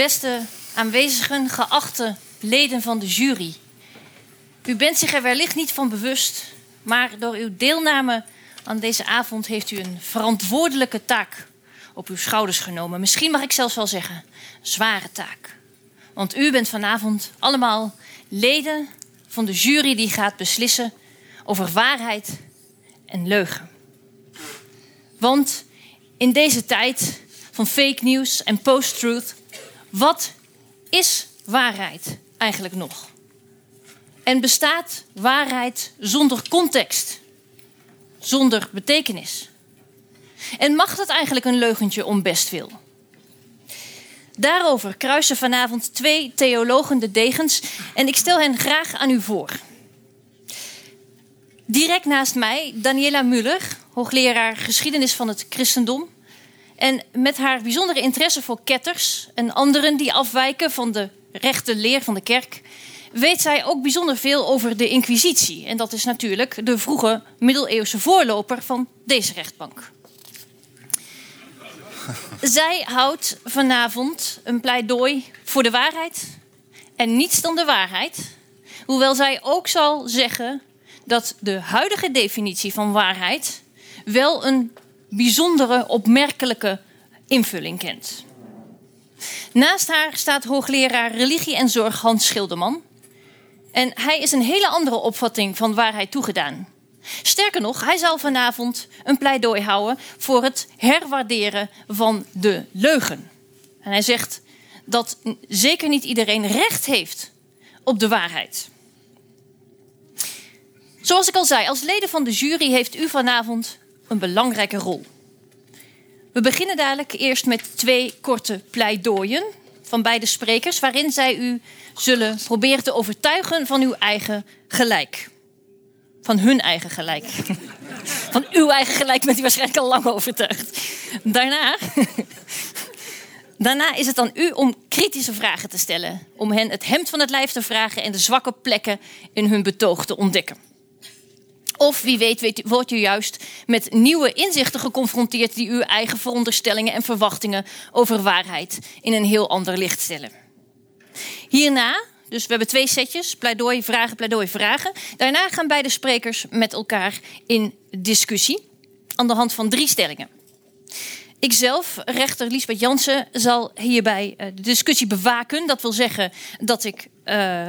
Beste aanwezigen, geachte leden van de jury. U bent zich er wellicht niet van bewust, maar door uw deelname aan deze avond heeft u een verantwoordelijke taak op uw schouders genomen. Misschien mag ik zelfs wel zeggen, zware taak. Want u bent vanavond allemaal leden van de jury die gaat beslissen over waarheid en leugen. Want in deze tijd van fake news en post-truth, wat is waarheid eigenlijk nog? En bestaat waarheid zonder context, zonder betekenis? En mag dat eigenlijk een leugentje om bestwil? Daarover kruisen vanavond twee theologen de degens en ik stel hen graag aan u voor. Direct naast mij Daniela Muller, hoogleraar geschiedenis van het christendom. En met haar bijzondere interesse voor ketters en anderen die afwijken van de rechte leer van de kerk, weet zij ook bijzonder veel over de Inquisitie. En dat is natuurlijk de vroege middeleeuwse voorloper van deze rechtbank. Zij houdt vanavond een pleidooi voor de waarheid en niets dan de waarheid. Hoewel zij ook zal zeggen dat de huidige definitie van waarheid wel een bijzondere, opmerkelijke invulling kent. Naast haar staat hoogleraar religie en zorg Hans Schilderman. En hij is een hele andere opvatting van waarheid toegedaan. Sterker nog, hij zal vanavond een pleidooi houden voor het herwaarderen van de leugen. En hij zegt dat zeker niet iedereen recht heeft op de waarheid. Zoals ik al zei, als leden van de jury heeft u vanavond een belangrijke rol. We beginnen dadelijk eerst met twee korte pleidooien van beide sprekers, waarin zij u zullen proberen te overtuigen van uw eigen gelijk. Van hun eigen gelijk. Van uw eigen gelijk bent u waarschijnlijk al lang overtuigd. Daarna, daarna is het aan u om kritische vragen te stellen. Om hen het hemd van het lijf te vragen en de zwakke plekken in hun betoog te ontdekken. Of wie weet, weet wordt u juist met nieuwe inzichten geconfronteerd die uw eigen veronderstellingen en verwachtingen over waarheid in een heel ander licht stellen. Hierna, dus we hebben twee setjes, pleidooi, vragen, pleidooi, vragen. Daarna gaan beide sprekers met elkaar in discussie aan de hand van drie stellingen. Ikzelf, rechter Liesbeth Jansen, zal hierbij eh, de discussie bewaken. Dat wil zeggen dat ik uh,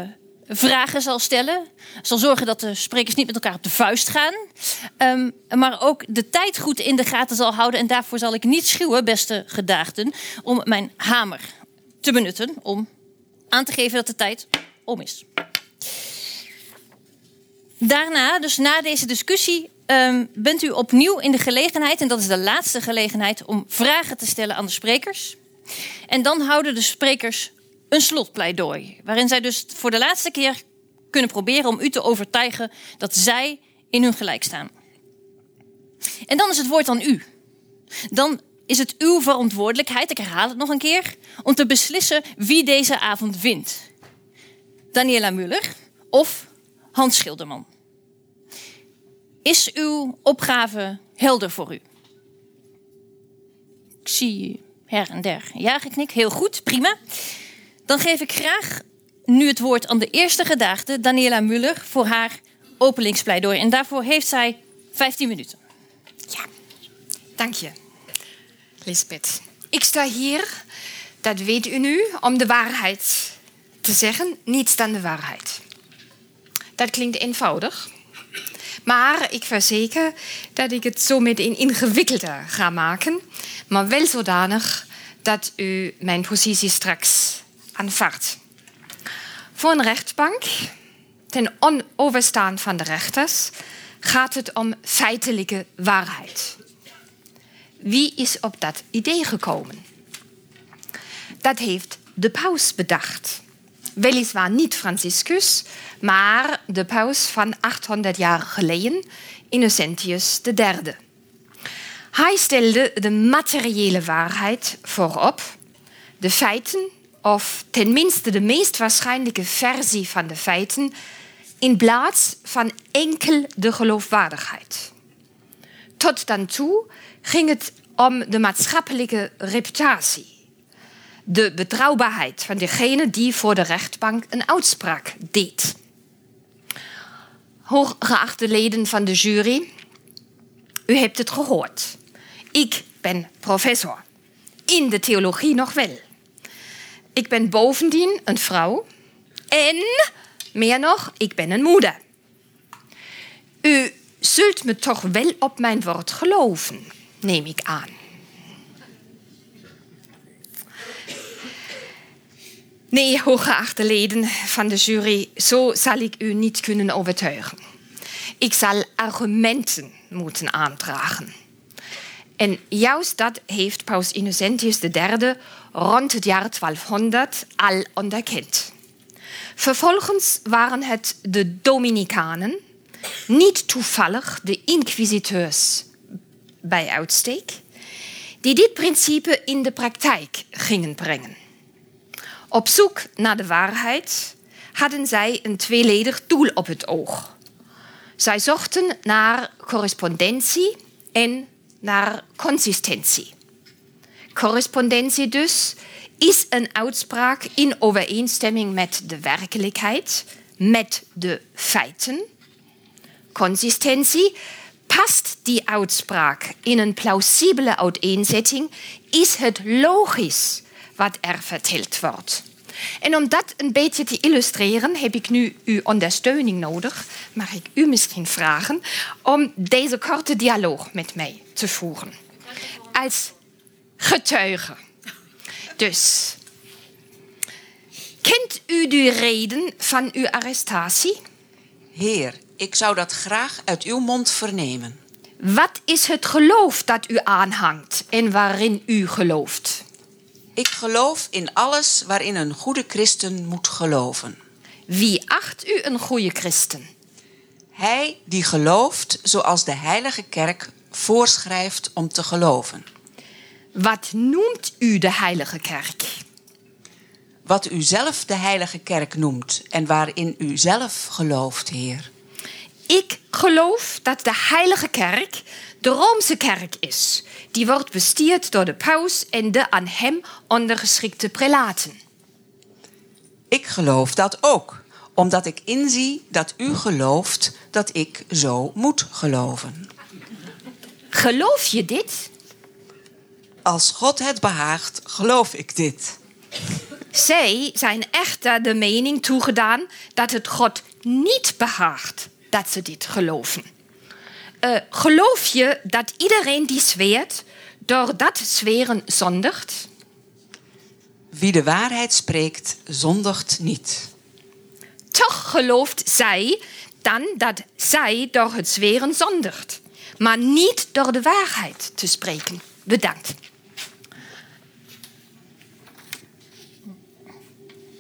vragen zal stellen. Zal zorgen dat de sprekers niet met elkaar op de vuist gaan. Um, maar ook de tijd goed in de gaten zal houden. En daarvoor zal ik niet schuwen, beste gedaagden, om mijn hamer te benutten. Om aan te geven dat de tijd om is. Daarna, dus na deze discussie, um, bent u opnieuw in de gelegenheid, en dat is de laatste gelegenheid, om vragen te stellen aan de sprekers. En dan houden de sprekers een slotpleidooi. Waarin zij dus voor de laatste keer kunnen proberen om u te overtuigen dat zij in hun gelijk staan. En dan is het woord aan u. Dan is het uw verantwoordelijkheid, ik herhaal het nog een keer, om te beslissen wie deze avond wint. Daniela Muller of Hans Schilderman. Is uw opgave helder voor u? Ik zie her en der ja geknik. Heel goed, prima. Dan geef ik graag nu het woord aan de eerste gedaagde, Daniela Muller, voor haar openingspleidooi. En daarvoor heeft zij 15 minuten. Ja, dank je, Lisbeth. Ik sta hier, dat weet u nu, om de waarheid te zeggen, niets dan de waarheid. Dat klinkt eenvoudig, maar ik verzeker dat ik het zo meteen ingewikkelder ga maken, maar wel zodanig dat u mijn positie straks aanvaardt. Voor een rechtbank, ten onoverstaan van de rechters, gaat het om feitelijke waarheid. Wie is op dat idee gekomen? Dat heeft de paus bedacht. Weliswaar niet Franciscus, maar de paus van 800 jaar geleden, Innocentius III. Hij stelde de materiële waarheid voorop, de feiten of tenminste de meest waarschijnlijke versie van de feiten, in plaats van enkel de geloofwaardigheid. Tot dan toe ging het om de maatschappelijke reputatie. de betrouwbaarheid van degene die voor de rechtbank een uitspraak deed. Hooggeachte leden van de jury, u hebt het gehoord. Ik ben professor. In de theologie nog wel. Ik ben bovendien een vrouw. En, meer nog, ik ben een moeder. U zult me toch wel op mijn woord geloven, neem ik aan. Nee, hooggeachte leden van de jury, zo zal ik u niet kunnen overtuigen. Ik zal argumenten moeten aandragen. En juist dat heeft Paus Innocentius III rond het jaar 1200 al onderkend. Vervolgens waren het de Dominicanen, niet toevallig de inquisiteurs bij uitstek, die dit principe in de praktijk gingen brengen. Op zoek naar de waarheid hadden zij een tweeledig doel op het oog. Zij zochten naar correspondentie en naar consistentie. Correspondentie dus is een uitspraak in overeenstemming met de werkelijkheid, met de feiten. Consistentie past die uitspraak in een plausibele uiteenzetting, is het logisch wat er verteld wordt. En om dat een beetje te illustreren heb ik nu uw ondersteuning nodig. Mag ik u misschien vragen om deze korte dialoog met mij te voeren? Als getuige. Dus, kent u de reden van uw arrestatie? Heer, ik zou dat graag uit uw mond vernemen. Wat is het geloof dat u aanhangt en waarin u gelooft? Ik geloof in alles waarin een goede christen moet geloven. Wie acht u een goede christen? Hij die gelooft zoals de Heilige Kerk voorschrijft om te geloven. Wat noemt u de Heilige Kerk? Wat u zelf de Heilige Kerk noemt en waarin u zelf gelooft, Heer. Ik geloof dat de Heilige Kerk de Roomse kerk is. Die wordt bestierd door de paus en de aan hem ondergeschikte prelaten. Ik geloof dat ook, omdat ik inzie dat u gelooft dat ik zo moet geloven. Geloof je dit? Als God het behaagt, geloof ik dit. Zij zijn echter de mening toegedaan dat het God niet behaagt dat ze dit geloven. Uh, geloof je dat iedereen die zweert, door dat zweren zondigt? Wie de waarheid spreekt, zondigt niet. Toch gelooft zij dan dat zij door het zweren zondigt, maar niet door de waarheid te spreken. Bedankt.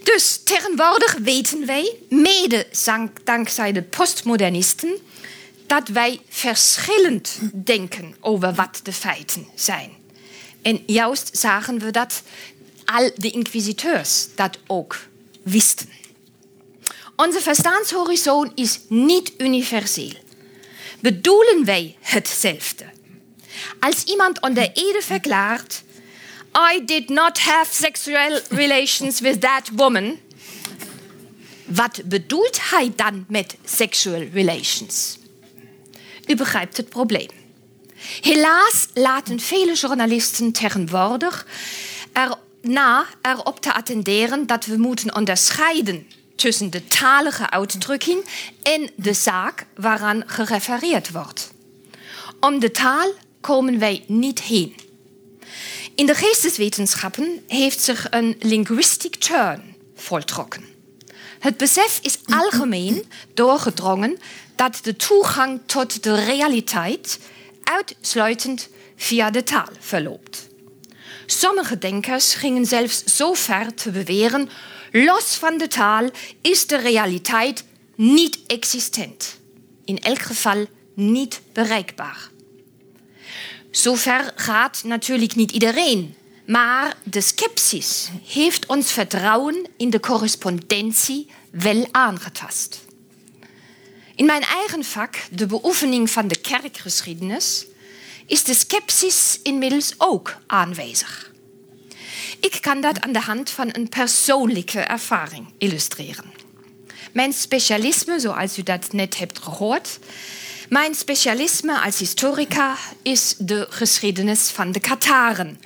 Dus tegenwoordig weten wij, mede dankzij de postmodernisten, dat wij verschillend denken over wat de feiten zijn. En juist zagen we dat al de inquisiteurs dat ook wisten. Onze verstandshorizon is niet universeel. Bedoelen wij hetzelfde? Als iemand onder Ede verklaart, I did not have sexual relations with that woman, wat bedoelt hij dan met sexual relations? U begrijpt het probleem. Helaas laten vele journalisten tegenwoordig er na erop te attenderen dat we moeten onderscheiden tussen de talige uitdrukking en de zaak waaraan gerefereerd wordt. Om de taal komen wij niet heen. In de geesteswetenschappen heeft zich een linguistic turn voltrokken. Het besef is algemeen doorgedrongen dat de toegang tot de realiteit uitsluitend via de taal verloopt. Sommige denkers gingen zelfs zo ver te beweren: los van de taal is de realiteit niet existent. In elk geval niet bereikbaar. Zover gaat natuurlijk niet iedereen, maar de skepsis heeft ons vertrouwen in de correspondentie wel aangetast. In mijn eigen vak, de beoefening van de kerkgeschiedenis, is de skepsis inmiddels ook aanwezig. Ik kan dat aan de hand van een persoonlijke ervaring illustreren. Mijn specialisme, zoals u dat net hebt gehoord, mijn specialisme als historica is de geschiedenis van de Kataren.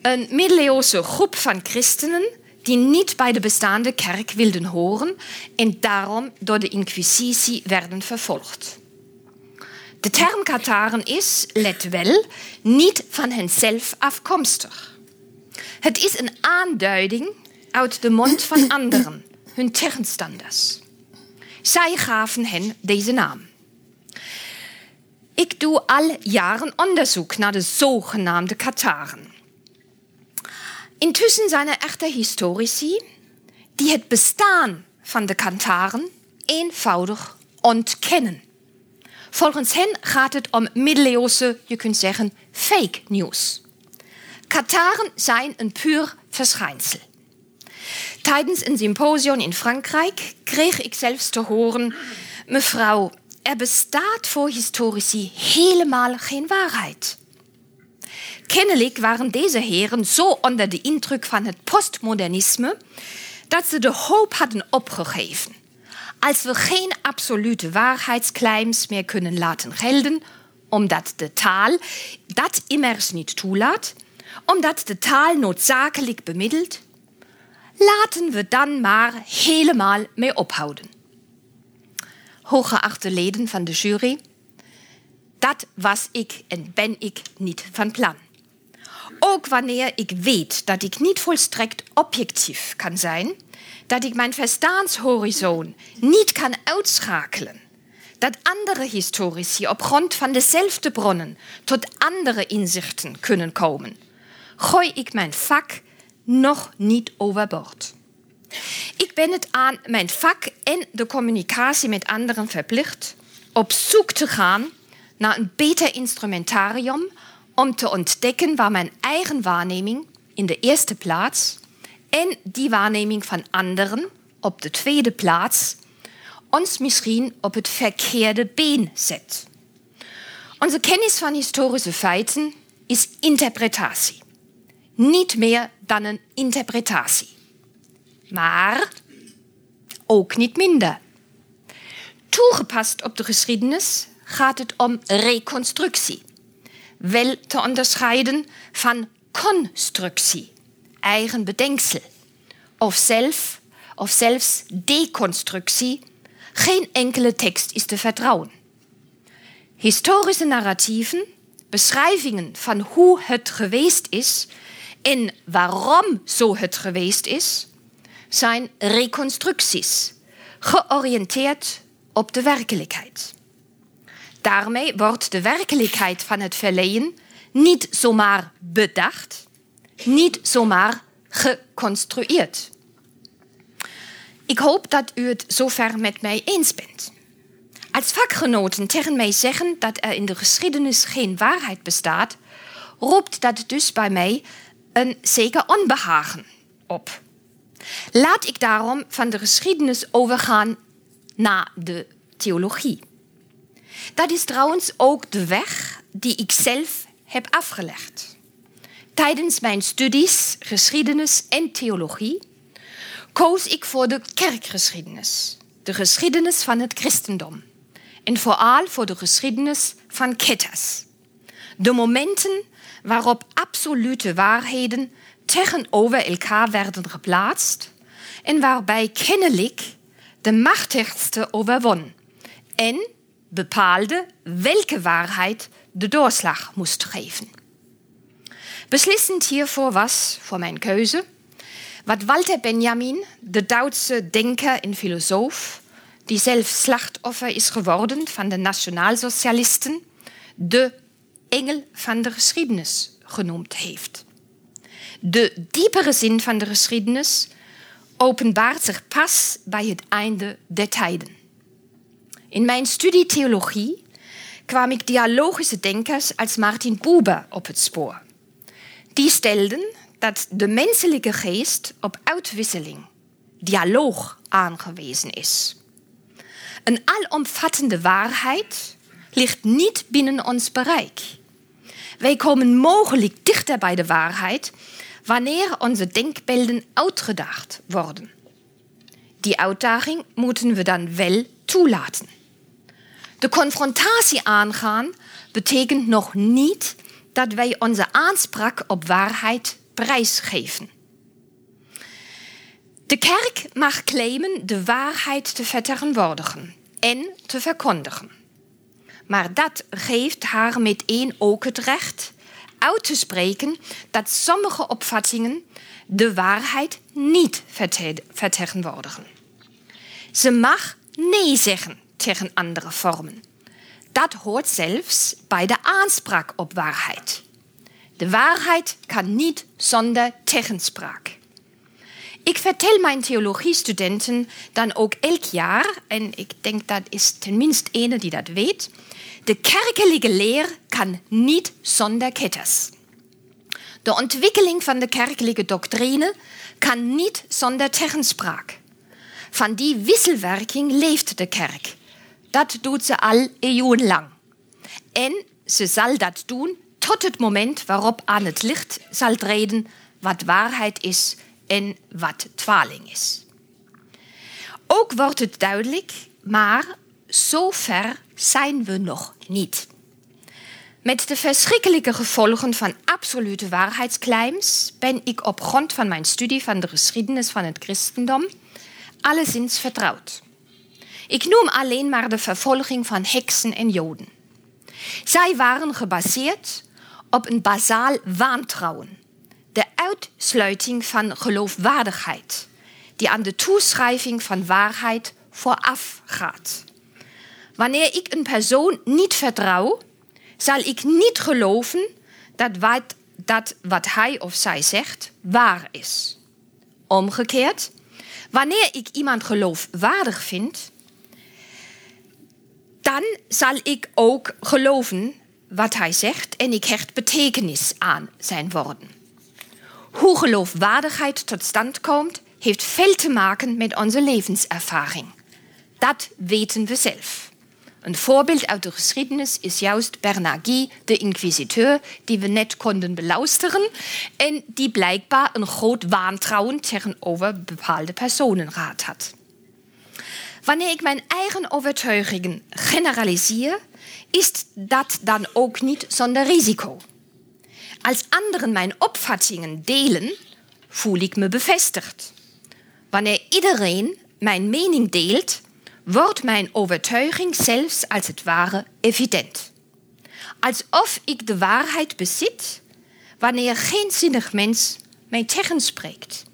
Een middeleeuwse groep van christenen die niet bij de bestaande kerk wilden horen en daarom door de inquisitie werden vervolgd. De term Kataren is, let wel, niet van henzelf afkomstig. Het is een aanduiding uit de mond van anderen, hun tegenstanders. Zij gaven hen deze naam. Ik doe al jaren onderzoek naar de zogenaamde Kataren. Intussen er echte historici die het bestaan van de Kataren eenvoudig ontkennen. Volgens hen gaat het om middeleeuwse, je kunt zeggen, fake news. Kataren zijn een puur verschijnsel. Tijdens een symposium in Frankrijk kreeg ik zelfs te horen: Mevrouw, er bestaat voor historici helemaal geen waarheid. Kennelijk waren deze heren zo onder de indruk van het postmodernisme dat ze de hoop hadden opgegeven. Als we geen absolute waarheidsclaims meer kunnen laten gelden, omdat de taal dat immers niet toelaat, omdat de taal noodzakelijk bemiddelt, laten we dan maar helemaal mee ophouden. Hooggeachte leden van de jury, dat was ik en ben ik niet van plan. Ook wanneer ik weet dat ik niet volstrekt objectief kan zijn, dat ik mijn verstaanshorizon niet kan uitschakelen, dat andere historici op grond van dezelfde bronnen tot andere inzichten kunnen komen, gooi ik mijn vak nog niet overboord. Ik ben het aan mijn vak en de communicatie met anderen verplicht op zoek te gaan naar een beter instrumentarium om te ontdekken waar mijn eigen waarneming in de eerste plaats en die waarneming van anderen op de tweede plaats ons misschien op het verkeerde been zet. Onze kennis van historische feiten is interpretatie. Niet meer dan een interpretatie. Maar ook niet minder. Toegepast op de geschiedenis gaat het om reconstructie. Wel te onderscheiden van constructie, eigen bedenksel. Of, zelf, of zelfs deconstructie. Geen enkele tekst is te vertrouwen. Historische narratieven, beschrijvingen van hoe het geweest is en waarom zo het geweest is, zijn reconstructies, georiënteerd op de werkelijkheid. Daarmee wordt de werkelijkheid van het verleden niet zomaar bedacht, niet zomaar geconstrueerd. Ik hoop dat u het zover met mij eens bent. Als vakgenoten tegen mij zeggen dat er in de geschiedenis geen waarheid bestaat, roept dat dus bij mij een zeker onbehagen op. Laat ik daarom van de geschiedenis overgaan naar de theologie. Dat is trouwens ook de weg die ik zelf heb afgelegd. Tijdens mijn studies geschiedenis en theologie koos ik voor de kerkgeschiedenis, de geschiedenis van het christendom en vooral voor de geschiedenis van ketters. De momenten waarop absolute waarheden tegenover elkaar werden geplaatst en waarbij kennelijk de machtigste overwon en bepaalde welke waarheid de doorslag moest geven. Beslissend hiervoor was voor mijn keuze wat Walter Benjamin, de Duitse denker en filosoof, die zelf slachtoffer is geworden van de nationaalsocialisten, de engel van de geschiedenis genoemd heeft. De diepere zin van de geschiedenis openbaart zich pas bij het einde der tijden. In mijn studie theologie kwam ik dialogische denkers als Martin Buber op het spoor. Die stelden dat de menselijke geest op uitwisseling, dialoog aangewezen is. Een alomvattende waarheid ligt niet binnen ons bereik. Wij komen mogelijk dichter bij de waarheid wanneer onze denkbeelden uitgedacht worden. Die uitdaging moeten we dan wel toelaten. De confrontatie aangaan betekent nog niet dat wij onze aanspraak op waarheid prijsgeven. De kerk mag claimen de waarheid te vertegenwoordigen en te verkondigen. Maar dat geeft haar meteen ook het recht uit te spreken dat sommige opvattingen de waarheid niet vertegenwoordigen. Ze mag nee zeggen tegen andere vormen. Dat hoort zelfs bij de aanspraak op waarheid. De waarheid kan niet zonder tegenspraak. Ik vertel mijn theologiestudenten dan ook elk jaar, en ik denk dat is tenminste ene die dat weet, de kerkelijke leer kan niet zonder ketters. De ontwikkeling van de kerkelijke doctrine kan niet zonder tegenspraak. Van die wisselwerking leeft de kerk. Dat doet ze al eeuwenlang. En ze zal dat doen tot het moment waarop aan het licht zal treden wat waarheid is en wat dwaling is. Ook wordt het duidelijk, maar zo ver zijn we nog niet. Met de verschrikkelijke gevolgen van absolute waarheidsclaims ben ik op grond van mijn studie van de geschiedenis van het christendom alleszins vertrouwd. Ik noem alleen maar de vervolging van heksen en joden. Zij waren gebaseerd op een bazaal wantrouwen, de uitsluiting van geloofwaardigheid, die aan de toeschrijving van waarheid vooraf gaat. Wanneer ik een persoon niet vertrouw, zal ik niet geloven dat wat, dat wat hij of zij zegt waar is. Omgekeerd, wanneer ik iemand geloofwaardig vind, dan zal ik ook geloven wat hij zegt en ik hecht betekenis aan zijn woorden. Hoe geloofwaardigheid tot stand komt, heeft veel te maken met onze levenservaring. Dat weten we zelf. Een voorbeeld uit de geschiedenis is juist Bernard Guy, de inquisiteur, die we net konden beluisteren en die blijkbaar een groot wantrouwen tegenover bepaalde personen gehad had. Wanneer ik mijn eigen overtuigingen generaliseer, is dat dan ook niet zonder risico. Als anderen mijn opvattingen delen, voel ik me bevestigd. Wanneer iedereen mijn mening deelt, wordt mijn overtuiging zelfs als het ware evident. Alsof ik de waarheid bezit wanneer geen zinnig mens mij tegenspreekt.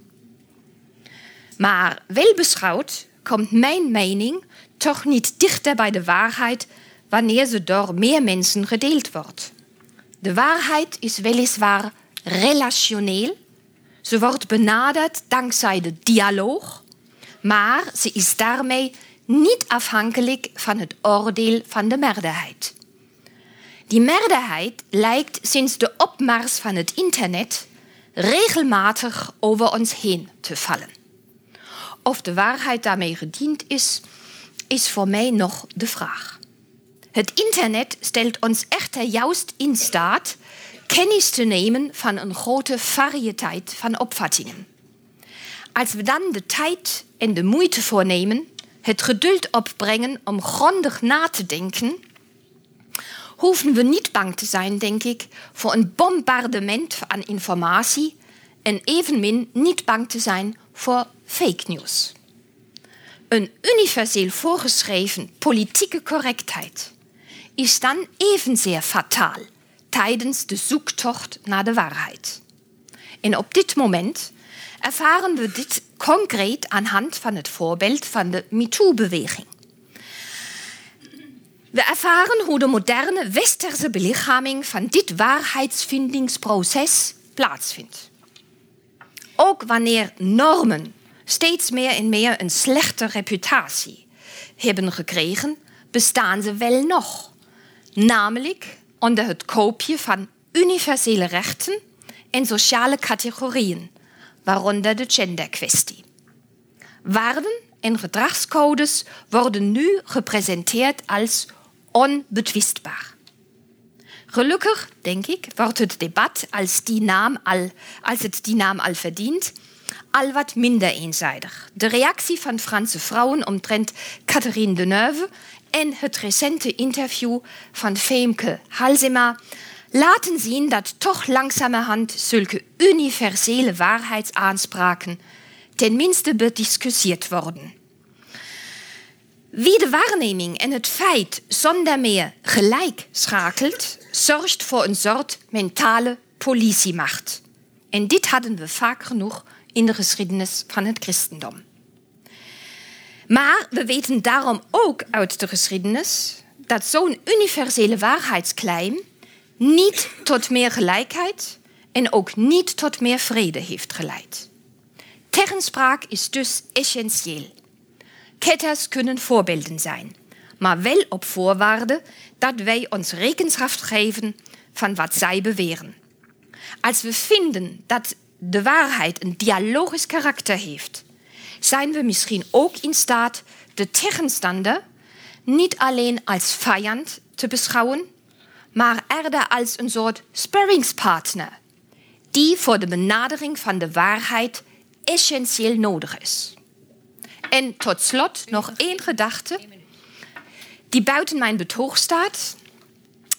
Maar wel beschouwd komt mijn mening toch niet dichter bij de waarheid wanneer ze door meer mensen gedeeld wordt. De waarheid is weliswaar relationeel. Ze wordt benaderd dankzij de dialoog, maar ze is daarmee niet afhankelijk van het oordeel van de meerderheid. Die meerderheid lijkt sinds de opmars van het internet regelmatig over ons heen te vallen. Of de waarheid daarmee gediend is, is voor mij nog de vraag. Het internet stelt ons echter juist in staat kennis te nemen van een grote variëteit van opvattingen. Als we dan de tijd en de moeite voornemen het geduld opbrengen om grondig na te denken, hoeven we niet bang te zijn, denk ik, voor een bombardement aan informatie en evenmin niet bang te zijn voor fake news. Een universeel voorgeschreven politieke correctheid is dan evenzeer fataal tijdens de zoektocht naar de waarheid. En op dit moment ervaren we dit concreet aan hand van het voorbeeld van de MeToo-beweging. We ervaren hoe de moderne westerse belichaming van dit waarheidsvindingsproces plaatsvindt. Ook wanneer normen steeds meer en meer een slechte reputatie hebben gekregen, bestaan ze wel nog. Namelijk onder het koopje van universele rechten en sociale categorieën, waaronder de genderkwestie. Waarden en gedragscodes worden nu gepresenteerd als onbetwistbaar. Gelukkig, denk ik, wordt het debat als, die naam al, als het die naam al verdient, al wat minder eenzijdig. De reactie van Franse vrouwen omtrent Catherine Deneuve en het recente interview van Femke Halsema laten zien dat toch langzamerhand zulke universele waarheidsaanspraken tenminste bediscussieerd worden. Wie de waarneming en het feit zonder meer gelijk schakelt, zorgt voor een soort mentale politiemacht. En dit hadden we vaak genoeg in de geschiedenis van het christendom. Maar we weten daarom ook uit de geschiedenis dat zo'n universele waarheidsclaim niet tot meer gelijkheid en ook niet tot meer vrede heeft geleid. Tegenspraak is dus essentieel. Ketters kunnen voorbeelden zijn, maar wel op voorwaarde dat wij ons rekenschap geven van wat zij beweren. Als we vinden dat de waarheid een dialogisch karakter heeft, zijn we misschien ook in staat de tegenstander niet alleen als vijand te beschouwen, maar eerder als een soort sparringspartner, die voor de benadering van de waarheid essentieel nodig is. En tot slot nog één gedachte die buiten mijn betoog staat,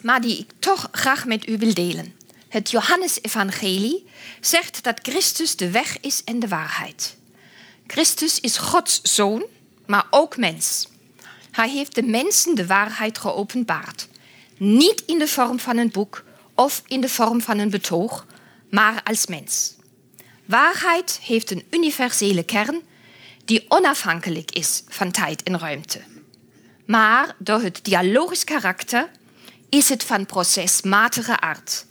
maar die ik toch graag met u wil delen. Het Johannesevangelie zegt dat Christus de weg is en de waarheid. Christus is Gods zoon, maar ook mens. Hij heeft de mensen de waarheid geopenbaard. Niet in de vorm van een boek of in de vorm van een betoog, maar als mens. Waarheid heeft een universele kern die onafhankelijk is van tijd en ruimte. Maar door het dialogisch karakter is het van procesmatige aard.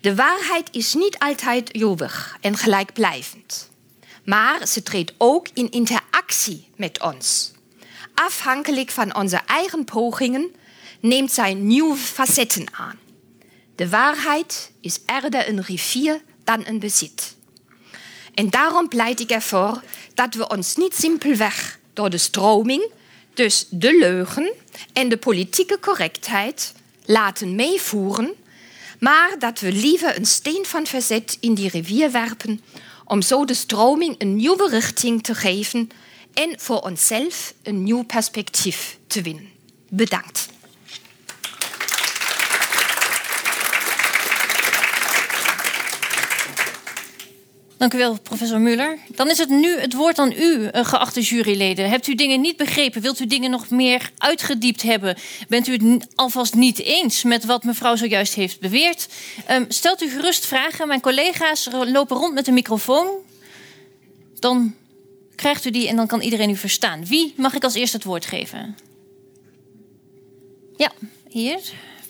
De waarheid is niet altijd eeuwig en gelijkblijvend, maar ze treedt ook in interactie met ons. Afhankelijk van onze eigen pogingen neemt zij nieuwe facetten aan. De waarheid is eerder een rivier dan een bezit. En daarom pleit ik ervoor dat we ons niet simpelweg door de stroming, dus de leugen en de politieke correctheid, laten meevoeren, maar dat we liever een steen van verzet in die rivier werpen om zo de stroming een nieuwe richting te geven en voor onszelf een nieuw perspectief te winnen. Bedankt. Dank u wel, professor Muller. Dan is het nu het woord aan u, eh, geachte juryleden. Hebt u dingen niet begrepen? Wilt u dingen nog meer uitgediept hebben? Bent u het alvast niet eens met wat mevrouw zojuist heeft beweerd? Um, stelt u gerust vragen. Mijn collega's lopen rond met een microfoon. Dan krijgt u die en dan kan iedereen u verstaan. Wie mag ik als eerste het woord geven? Ja, hier,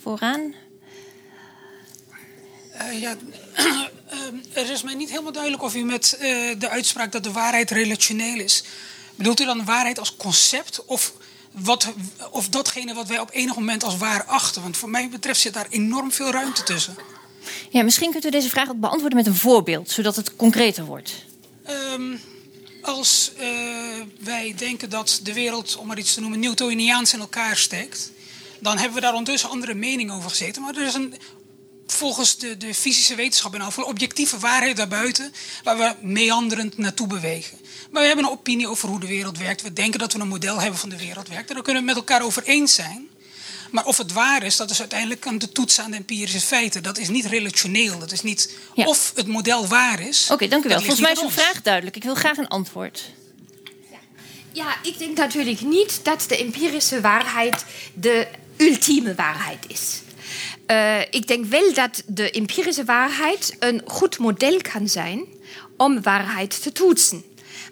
vooraan. Uh, ja, er is mij niet helemaal duidelijk of u met uh, de uitspraak dat de waarheid relationeel is. Bedoelt u dan waarheid als concept of, wat, of datgene wat wij op enig moment als waar achten? Want voor mij betreft zit daar enorm veel ruimte tussen. Ja, misschien kunt u deze vraag ook beantwoorden met een voorbeeld, zodat het concreter wordt. Um, als uh, wij denken dat de wereld, om maar iets te noemen, Newtoniaans in elkaar steekt, dan hebben we daar ondertussen andere meningen over gezeten. Maar er is een volgens de, de fysische wetenschap en al voor objectieve waarheid daarbuiten, waar we meanderend naartoe bewegen. Maar we hebben een opinie over hoe de wereld werkt. We denken dat we een model hebben van de wereld werkt. En daar kunnen we het met elkaar over eens zijn. Maar of het waar is, dat is uiteindelijk aan de toetsen aan de empirische feiten. Dat is niet relationeel. Dat is niet ja. of het model waar is. Oké, okay, dank u wel. Volgens mij is uw vraag duidelijk. Ik wil graag een antwoord. Ja, ik denk natuurlijk niet dat de empirische waarheid de ultieme waarheid is. Uh, ik denk wel dat de empirische waarheid een goed model kan zijn om waarheid te toetsen.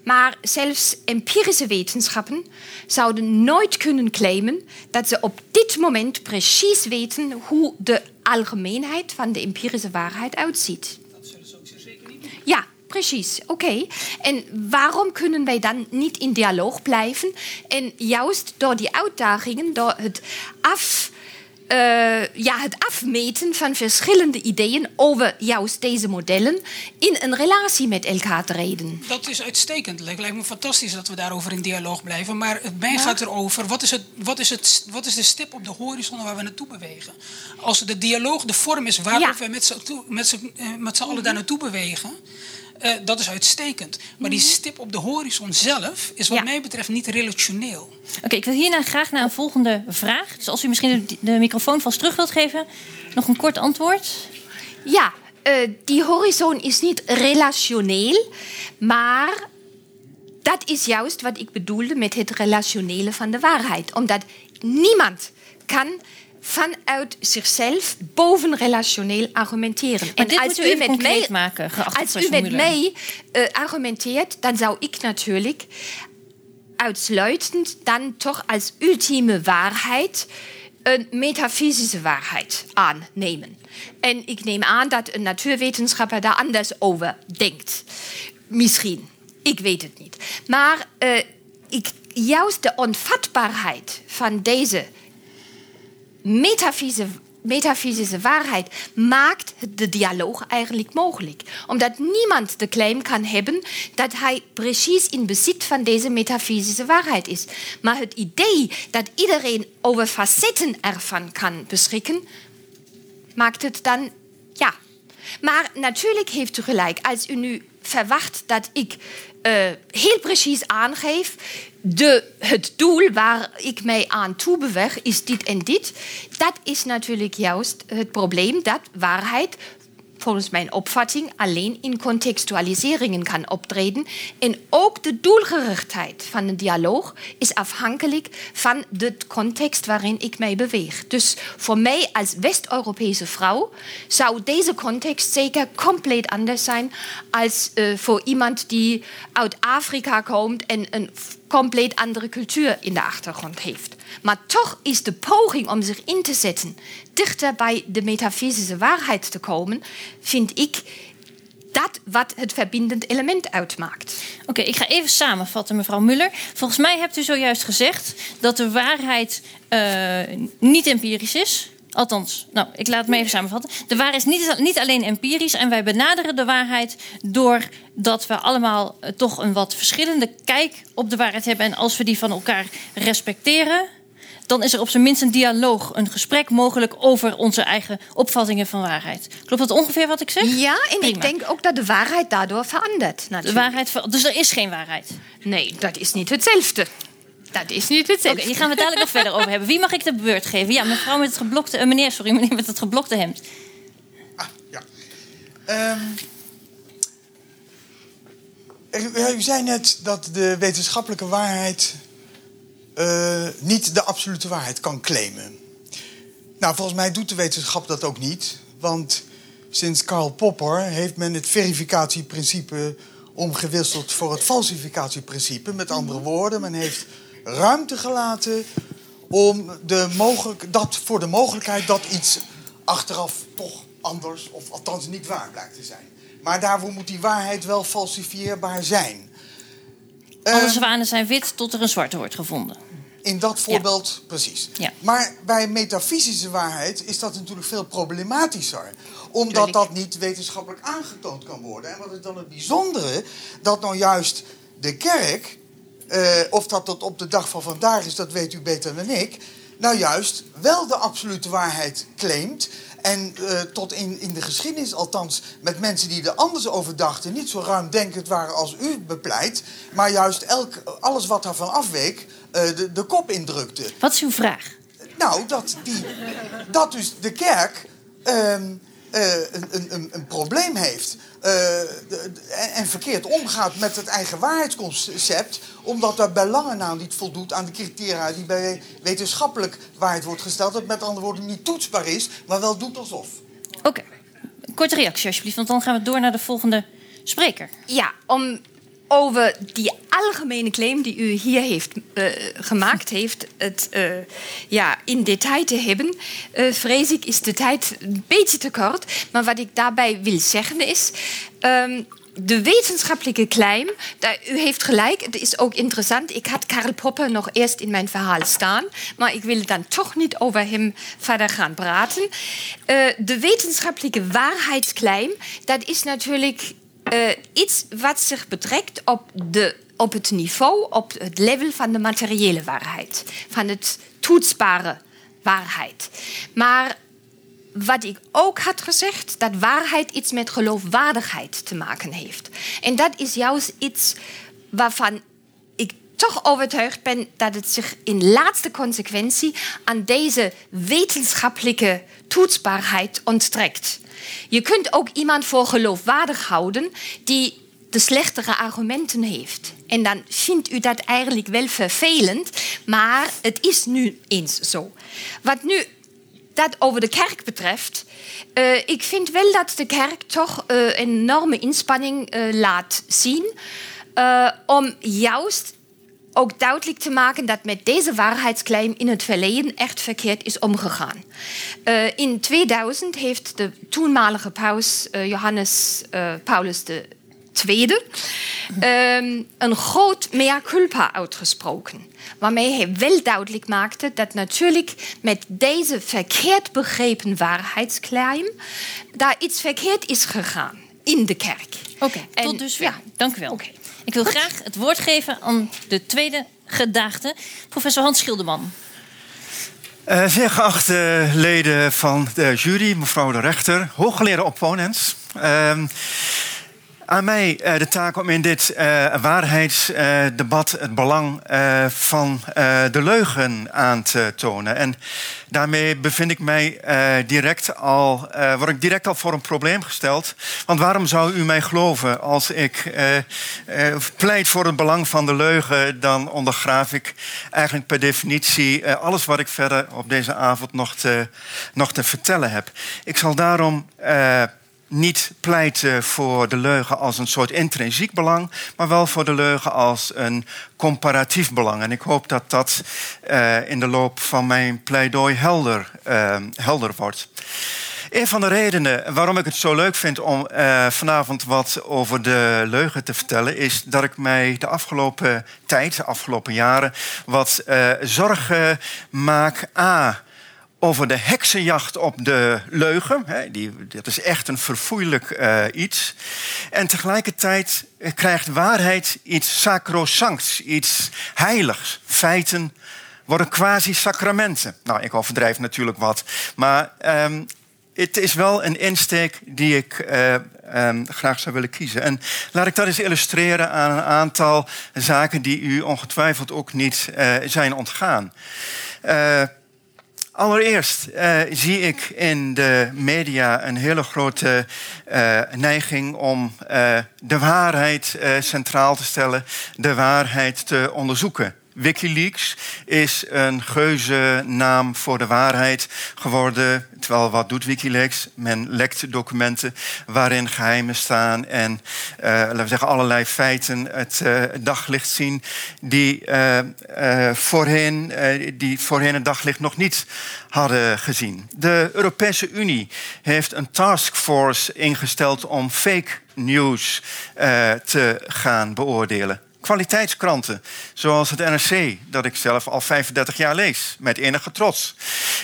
Maar zelfs empirische wetenschappen zouden nooit kunnen claimen dat ze op dit moment precies weten hoe de algemeenheid van de empirische waarheid uitziet. Dat zullen ze ook zeker niet Ja, precies. Oké. Okay. En waarom kunnen wij dan niet in dialoog blijven? En juist door die uitdagingen, door het af eh, ja, het afmeten van verschillende ideeën over juist deze modellen in een relatie met elkaar treden. Dat is uitstekend. Het lijkt me fantastisch dat we daarover in dialoog blijven. Maar het mij gaat erover, wat is, het, wat, is het, wat is de stip op de horizon waar we naartoe bewegen? Als de dialoog de vorm is waarop Ja. we eh, met z'n allen daar naartoe bewegen... eh, dat is uitstekend. Maar die stip op de horizon zelf is wat Ja. mij betreft niet relationeel. Oké, ik wil hierna graag naar een volgende vraag. Dus als u misschien de, de microfoon vast terug wilt geven, nog een kort antwoord. Ja, eh, die horizon is niet relationeel, maar dat is juist wat ik bedoelde met het relationele van de waarheid. Omdat niemand kan vanuit zichzelf bovenrelationeel argumenteren. Maar dit moet u even concreet maken, als u met mij eh, argumenteert, dan zou ik natuurlijk uitsluitend dan toch als ultieme waarheid een metafysische waarheid aannemen. En ik neem aan dat een natuurwetenschapper daar anders over denkt. Misschien. Ik weet het niet. Maar eh, ik, juist de onvatbaarheid van deze metafysische, waarheid maakt de dialoog eigenlijk mogelijk. Omdat niemand de claim kan hebben dat hij precies in bezit van deze metafysische waarheid is. Maar het idee dat iedereen over facetten ervan kan beschikken, maakt het dan ja. Maar natuurlijk heeft u gelijk. Als u nu verwacht dat ik heel precies aangeef... De, het doel waar ik mij aan toebeweeg is dit en dit... dat is natuurlijk juist het probleem dat waarheid volgens mijn opvatting alleen in contextualiseringen kan optreden. En ook de doelgerichtheid van een dialoog is afhankelijk van de context waarin ik mij beweeg. Dus voor mij als West-Europese vrouw zou deze context zeker compleet anders zijn als eh, voor iemand die uit Afrika komt en een compleet andere cultuur in de achtergrond heeft. Maar toch is de poging om zich in te zetten dichter bij de metafysische waarheid te komen, vind ik dat wat het verbindend element uitmaakt. Oké, ik ga even samenvatten, mevrouw Muller. Volgens mij hebt u zojuist gezegd dat de waarheid eh, niet empirisch is. Althans, nou, ik laat het me even samenvatten. De waarheid is niet, niet alleen empirisch en wij benaderen de waarheid doordat we allemaal eh, toch een wat verschillende kijk op de waarheid hebben. En als we die van elkaar respecteren, dan is er op zijn minst een dialoog, een gesprek mogelijk over onze eigen opvattingen van waarheid. Klopt dat ongeveer wat ik zeg? Ja, en Prima. ik denk ook dat de waarheid daardoor verandert. De Natuurlijk. waarheid, ver- dus er is geen waarheid. Nee, dat is niet hetzelfde. Dat is niet Oké, hetzelfde. hier gaan we het dadelijk nog verder over hebben. Wie mag ik de beurt geven? Ja, mevrouw met het geblokte... eh, meneer, sorry, meneer met het geblokte hemd. Ah, ja. Ehm, er- u zei net dat de wetenschappelijke waarheid eh, niet de absolute waarheid kan claimen. Nou, volgens mij doet de wetenschap dat ook niet. Want sinds Karl Popper heeft men het verificatieprincipe omgewisseld voor het falsificatieprincipe. Met andere woorden, men heeft ruimte gelaten om de mogelijk, dat, voor de mogelijkheid dat iets achteraf toch anders, of althans niet waar blijkt te zijn. Maar daarvoor moet die waarheid wel falsifieerbaar zijn. Alle Ehm, zwanen zijn wit tot er een zwarte wordt gevonden. in dat voorbeeld, precies. Ja. Maar bij metafysische waarheid is dat natuurlijk veel problematischer. Omdat dat niet wetenschappelijk aangetoond kan worden. En wat is dan het bijzondere? Dat nou juist de kerk, eh, of dat tot op de dag van vandaag is, dat weet u beter dan ik. Nou juist wel de absolute waarheid claimt. En eh, tot in, in de geschiedenis, althans met mensen die er anders over dachten, niet zo ruimdenkend waren als u bepleit. Maar juist elk, alles wat daarvan afweek, eh, de, de kop indrukte. Wat is uw vraag? Nou, dat, die, dat dus de kerk ehm, eh, een, een, een, een probleem heeft. eh, de- de- en, verkeerd omgaat met het eigen waarheidsconcept. Omdat dat bij lange na niet voldoet aan de criteria die bij wetenschappelijk waarheid wordt gesteld. Dat met andere woorden niet toetsbaar is, maar wel doet alsof. Oké, korte reactie alsjeblieft, want dan gaan we door naar de volgende spreker. Ja, om over die algemene claim die u hier heeft, eh, gemaakt heeft, het eh, ja, in detail te hebben, eh, vrees ik is de tijd een beetje te kort. Maar wat ik daarbij wil zeggen is, ehm, de wetenschappelijke claim, daar, u heeft gelijk, het is ook interessant. Ik had Karl Popper nog eerst in mijn verhaal staan, maar ik wil dan toch niet over hem verder gaan praten. Uh, de wetenschappelijke waarheidsclaim, dat is natuurlijk uh, iets wat zich betrekt op, de, op het niveau, op het level van de materiële waarheid, van het toetsbare waarheid. Maar wat ik ook had gezegd, dat waarheid iets met geloofwaardigheid te maken heeft. En dat is juist iets waarvan ik toch overtuigd ben dat het zich in laatste consequentie aan deze wetenschappelijke toetsbaarheid onttrekt. Je kunt ook iemand voor geloofwaardig houden die de slechtere argumenten heeft. En dan vindt u dat eigenlijk wel vervelend, maar het is nu eens zo. Wat nu dat over de kerk betreft, uh, ik vind wel dat de kerk toch uh, een enorme inspanning uh, laat zien om juist ook duidelijk te maken dat met deze waarheidsclaim in het verleden echt verkeerd is omgegaan. in 2000 heeft de toenmalige paus Johannes Paulus II um, een groot mea culpa uitgesproken. Waarmee hij wel duidelijk maakte dat natuurlijk met deze verkeerd begrepen waarheidsclaim daar iets verkeerd is gegaan in de kerk. Oké, okay, tot dus. Ja, dank u wel. Okay. Ik wil graag het woord geven aan de tweede gedaagde, professor Hans Schilderman. Uh, zeer geachte leden van de jury, mevrouw de rechter, hooggeleerde opponents. Uh, aan mij uh, de taak om in dit uh, waarheidsdebat het belang van de leugen aan te tonen. En daarmee bevind ik mij direct al, word ik direct al voor een probleem gesteld. Want waarom zou u mij geloven als ik pleit voor het belang van de leugen? Dan ondergraaf ik eigenlijk per definitie alles wat ik verder op deze avond nog te, nog te vertellen heb. Ik zal daarom niet pleiten voor de leugen als een soort intrinsiek belang, maar wel voor de leugen als een comparatief belang. En ik hoop dat dat uh, in de loop van mijn pleidooi helder, uh, helder wordt. Een van de redenen waarom ik het zo leuk vind om uh, vanavond wat over de leugen te vertellen, is dat ik mij de afgelopen tijd, de afgelopen jaren, wat zorgen maak. A over de heksenjacht op de leugen. Die, dat is echt een verfoeilijk uh, iets. En tegelijkertijd krijgt waarheid iets sacrosancts, iets heiligs. Feiten worden quasi-sacramenten. Nou, ik overdrijf natuurlijk wat. Maar um, het is wel een insteek die ik uh, um, graag zou willen kiezen. En laat ik dat eens illustreren aan een aantal zaken die u ongetwijfeld ook niet zijn ontgaan. Allereerst uh, zie ik in de media een hele grote uh, neiging om uh, de waarheid centraal te stellen, de waarheid te onderzoeken. Wikileaks is een geuze naam voor de waarheid geworden. Terwijl wat doet Wikileaks? Men lekt documenten waarin geheimen staan en uh, laten we zeggen allerlei feiten het uh, daglicht zien die, uh, voorheen, die voorheen het daglicht nog niet hadden gezien. De Europese Unie heeft een taskforce ingesteld om fake news te gaan beoordelen kwaliteitskranten, zoals het NRC, dat ik zelf al 35 jaar lees, met enige trots,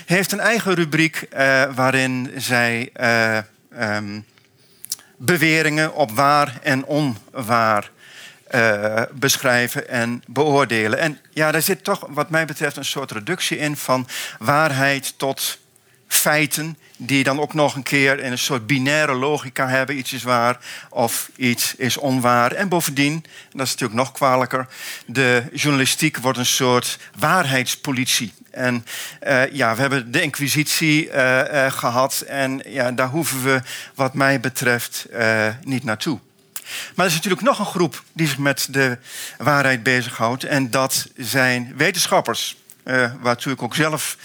heeft een eigen rubriek uh, waarin zij uh, um, beweringen op waar en onwaar uh, beschrijven en beoordelen. En ja, daar zit toch, wat mij betreft, een soort reductie in van waarheid tot feiten die dan ook nog een keer in een soort binaire logica hebben. Iets is waar of iets is onwaar. En bovendien, dat is natuurlijk nog kwalijker, de journalistiek wordt een soort waarheidspolitie. En uh, ja, we hebben de inquisitie uh, uh, gehad en ja, daar hoeven we wat mij betreft niet naartoe. Maar er is natuurlijk nog een groep die zich met de waarheid bezighoudt. En dat zijn wetenschappers, waartoe ik ook zelf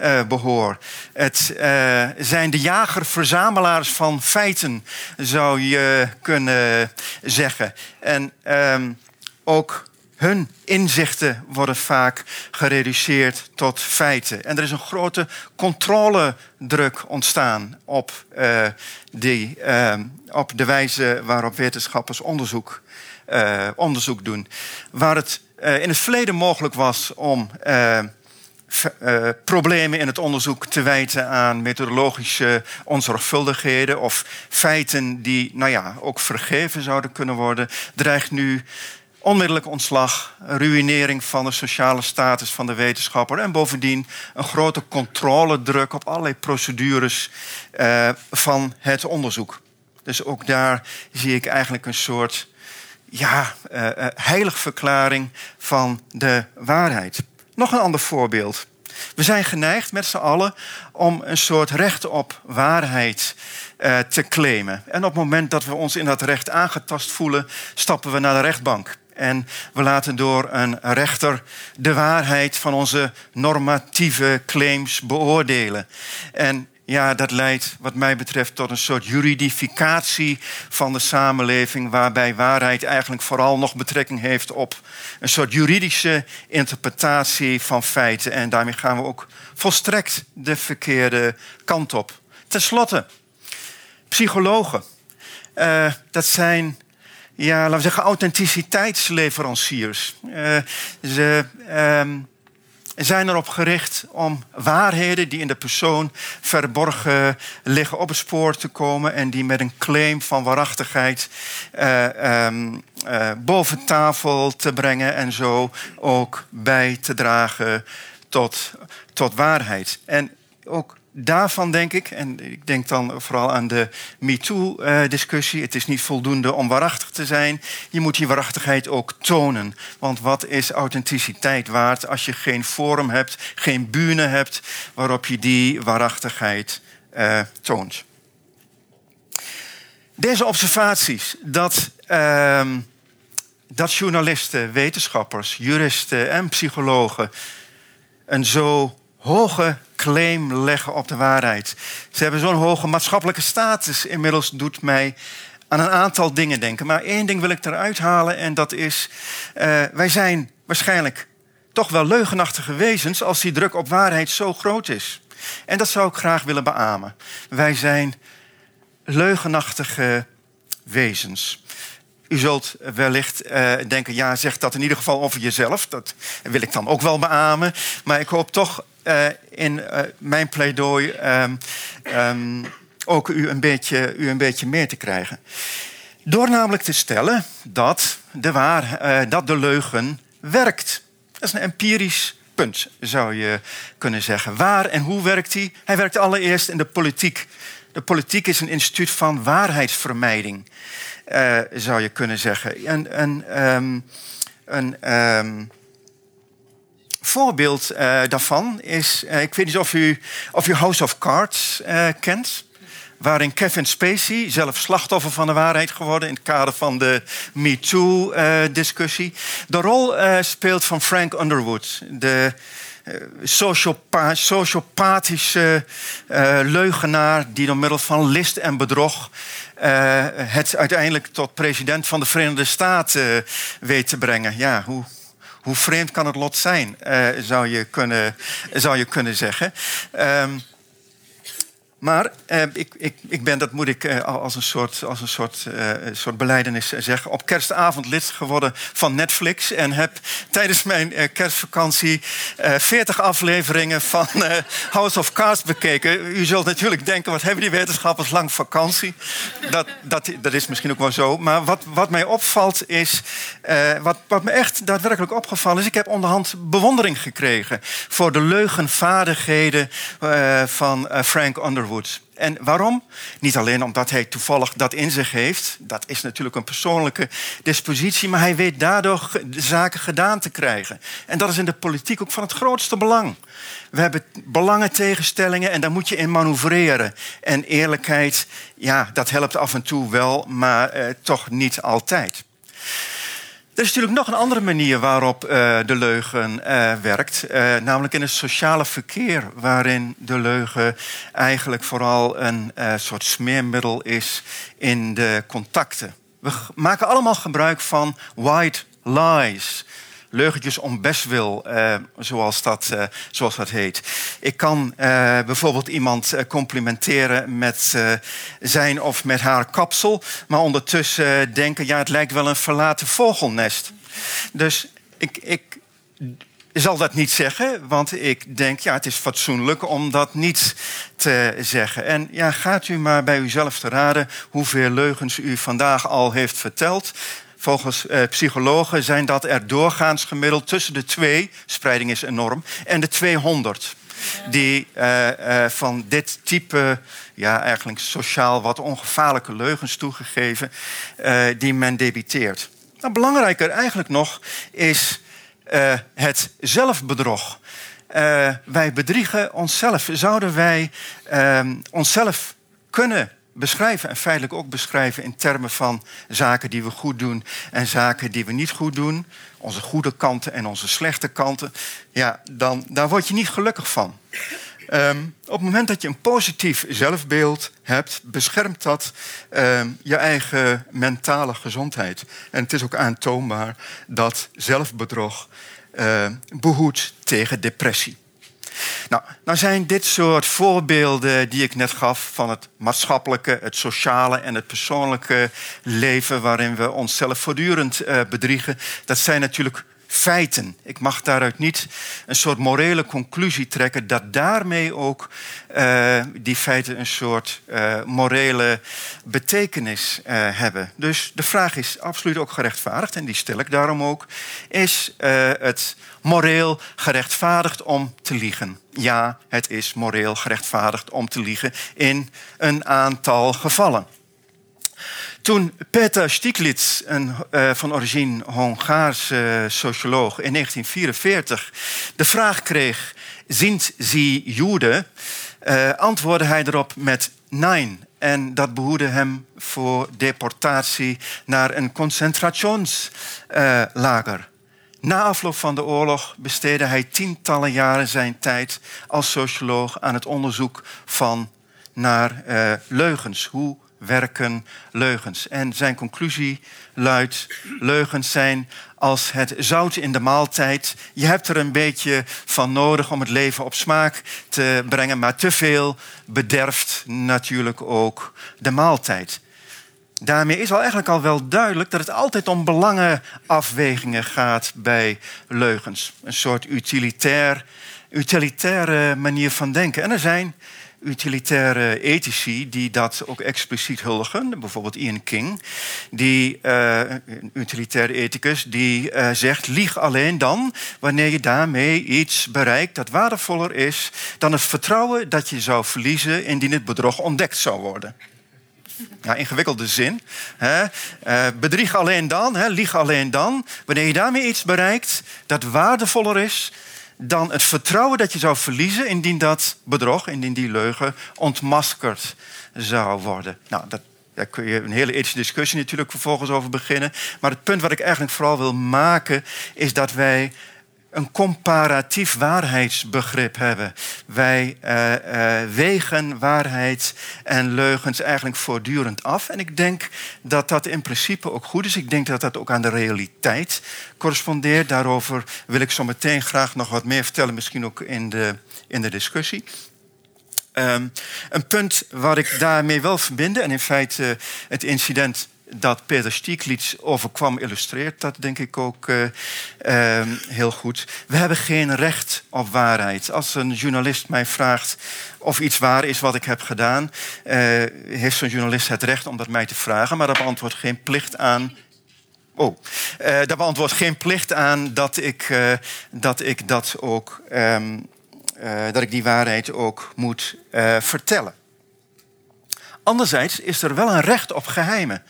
uh, behoor. Het uh, zijn de jager-verzamelaars van feiten, zou je kunnen zeggen. En um, ook hun inzichten worden vaak gereduceerd tot feiten. En er is een grote controledruk ontstaan op, uh, die, uh, op de wijze waarop wetenschappers onderzoek, onderzoek doen. Waar het in het verleden mogelijk was om uh, problemen in het onderzoek te wijten aan methodologische onzorgvuldigheden of feiten die nou ja, ook vergeven zouden kunnen worden, dreigt nu onmiddellijk ontslag, ruïnering van de sociale status van de wetenschapper en bovendien een grote controledruk op allerlei procedures uh, van het onderzoek. Dus ook daar zie ik eigenlijk een soort ja, uh, heiligverklaring van de waarheid. Nog een ander voorbeeld. We zijn geneigd met z'n allen om een soort recht op waarheid uh, te claimen. En op het moment dat we ons in dat recht aangetast voelen, stappen we naar de rechtbank. En we laten door een rechter de waarheid van onze normatieve claims beoordelen. En ja, dat leidt wat mij betreft tot een soort juridificatie van de samenleving, waarbij waarheid eigenlijk vooral nog betrekking heeft op een soort juridische interpretatie van feiten. En daarmee gaan we ook volstrekt de verkeerde kant op. Ten slotte, psychologen. Uh, dat zijn ja, laten we zeggen, authenticiteitsleveranciers. Uh, ze um, zijn erop gericht om waarheden die in de persoon verborgen liggen op het spoor te komen en die met een claim van waarachtigheid uh, um, uh, boven tafel te brengen en zo ook bij te dragen tot, tot waarheid. En ook daarvan denk ik, en ik denk dan vooral aan de MeToo-discussie... het is niet voldoende om waarachtig te zijn. Je moet die waarachtigheid ook tonen. Want wat is authenticiteit waard als je geen forum hebt, geen bühne hebt... waarop je die waarachtigheid uh, toont? Deze observaties dat, uh, dat journalisten, wetenschappers, juristen en psychologen... een zo hoge claim leggen op de waarheid. Ze hebben zo'n hoge maatschappelijke status. Inmiddels doet mij aan een aantal dingen denken. Maar één ding wil ik eruit halen en dat is... Uh, wij zijn waarschijnlijk toch wel leugenachtige wezens... als die druk op waarheid zo groot is. En dat zou ik graag willen beamen. Wij zijn leugenachtige wezens. U zult wellicht uh, denken, ja, zeg dat in ieder geval over jezelf. Dat wil ik dan ook wel beamen. Maar ik hoop toch uh, in uh, mijn pleidooi um, um, ook u een, beetje, u een beetje meer te krijgen. Door namelijk te stellen dat de, waar, dat de leugen werkt. Dat is een empirisch punt, zou je kunnen zeggen. Waar en hoe werkt hij? Hij werkt allereerst in de politiek. De politiek is een instituut van waarheidsvermijding, zou je kunnen zeggen. En, en um, een. Um, voorbeeld uh, daarvan is, uh, ik weet niet of u, of u House of Cards uh, kent. Waarin Kevin Spacey, zelf slachtoffer van de waarheid geworden in het kader van de MeToo-discussie, de rol speelt van Frank Underwood, de sociopa sociopathische leugenaar die door middel van list en bedrog het uiteindelijk tot president van de Verenigde Staten weet te brengen. Ja, hoe hoe vreemd kan het lot zijn, uh, zou, je kunnen, zou je kunnen zeggen. Um, maar eh, ik, ik, ik, ben, dat moet ik eh, als een soort, als een soort, uh, soort beleidenis zeggen, op kerstavond lid geworden van Netflix. En heb tijdens mijn kerstvakantie 40 afleveringen van House of Cards bekeken. U zult natuurlijk denken, wat hebben die wetenschappers lang vakantie? Dat, dat, dat is misschien ook wel zo. Maar wat, wat mij opvalt is, wat, wat me echt daadwerkelijk opgevallen is, ik heb onderhand bewondering gekregen voor de leugenvaardigheden van Frank Underwood. En waarom? Niet alleen omdat hij toevallig dat in zich heeft. Dat is natuurlijk een persoonlijke dispositie. Maar hij weet daardoor zaken gedaan te krijgen. En dat is in de politiek ook van het grootste belang. We hebben belangen tegenstellingen en daar moet je in manoeuvreren. En eerlijkheid, ja, dat helpt af en toe wel, maar eh, toch niet altijd. Er is natuurlijk nog een andere manier waarop uh, de leugen uh, werkt. Uh, namelijk in het sociale verkeer, waarin de leugen eigenlijk vooral een soort smeermiddel is in de contacten. We maken allemaal gebruik van white lies. Leugentjes om bestwil, uh, zoals, dat, uh, zoals dat heet. Ik kan uh, bijvoorbeeld iemand complimenteren met zijn of met haar kapsel, maar ondertussen denken: ja, het lijkt wel een verlaten vogelnest. Dus ik, ik zal dat niet zeggen, want ik denk, ja, het is fatsoenlijk om dat niet te zeggen. En ja, gaat u maar bij uzelf te raden hoeveel leugens u vandaag al heeft verteld. Volgens eh, psychologen zijn dat er doorgaans gemiddeld tussen de twee, spreiding is enorm, en de 200. Die uh, uh, van dit type, ja, eigenlijk sociaal wat ongevaarlijke leugens toegegeven, die men debiteert. Nou, belangrijker eigenlijk nog is het zelfbedrog. Wij bedriegen onszelf. Zouden wij uh, onszelf kunnen beschrijven en feitelijk ook beschrijven in termen van zaken die we goed doen en zaken die we niet goed doen, onze goede kanten en onze slechte kanten, ja, dan daar word je niet gelukkig van. Um, op het moment dat je een positief zelfbeeld hebt, beschermt dat um, je eigen mentale gezondheid. En het is ook aantoonbaar dat zelfbedrog uh, behoedt tegen depressie. Nou, nou zijn dit soort voorbeelden die ik net gaf van het maatschappelijke, het sociale en het persoonlijke leven waarin we onszelf voortdurend uh, bedriegen, dat zijn natuurlijk feiten. Ik mag daaruit niet een soort morele conclusie trekken dat daarmee ook uh, die feiten een soort uh, morele betekenis uh, hebben. Dus de vraag is absoluut ook gerechtvaardigd en die stel ik daarom ook. Is het moreel gerechtvaardigd om te liegen? Ja, het is moreel gerechtvaardigd om te liegen in een aantal gevallen. Toen Peter Stiglitz, een uh, van origine Hongaarse uh, socioloog, in 1944 de vraag kreeg: Sind Sie Joden? Uh, antwoordde hij erop met nee. En dat behoedde hem voor deportatie naar een concentrationslager. Na afloop van de oorlog besteedde hij tientallen jaren zijn tijd als socioloog aan het onderzoek van naar leugens. Hoe werken leugens. En zijn conclusie luidt: leugens zijn als het zout in de maaltijd. Je hebt er een beetje van nodig om het leven op smaak te brengen, maar te veel bederft natuurlijk ook de maaltijd. Daarmee is al eigenlijk al wel duidelijk dat het altijd om belangenafwegingen gaat bij leugens. Een soort utilitair, utilitaire manier van denken. En er zijn utilitaire ethici die dat ook expliciet huldigen. Bijvoorbeeld Ian King, die, uh, een utilitaire ethicus, die uh, zegt: lieg alleen dan wanneer je daarmee iets bereikt dat waardevoller is dan het vertrouwen dat je zou verliezen indien het bedrog ontdekt zou worden. Ja, ingewikkelde zin. Hè? Uh, bedrieg alleen dan, hè, lieg alleen dan, wanneer je daarmee iets bereikt dat waardevoller is dan het vertrouwen dat je zou verliezen indien dat bedrog, indien die leugen ontmaskerd zou worden. Nou, dat, daar kun je een hele ethische discussie natuurlijk vervolgens over beginnen. Maar het punt wat ik eigenlijk vooral wil maken is dat wij een comparatief waarheidsbegrip hebben. Wij uh, uh, wegen waarheid en leugens eigenlijk voortdurend af. En ik denk dat dat in principe ook goed is. Ik denk dat dat ook aan de realiteit correspondeert. Daarover wil ik zo meteen graag nog wat meer vertellen, misschien ook in de, in de discussie. Um, een punt waar ik daarmee wil verbinden, en in feite het incident dat Peter Stieglitz overkwam illustreert dat denk ik ook uh, uh, heel goed. We hebben geen recht op waarheid. Als een journalist mij vraagt of iets waar is wat ik heb gedaan, uh, heeft zo'n journalist het recht om dat mij te vragen, maar dat beantwoordt geen plicht aan. Oh, dat beantwoordt geen plicht aan dat ik, dat, ik dat ook, um, dat ik die waarheid ook moet vertellen. Anderzijds is er wel een recht op geheimen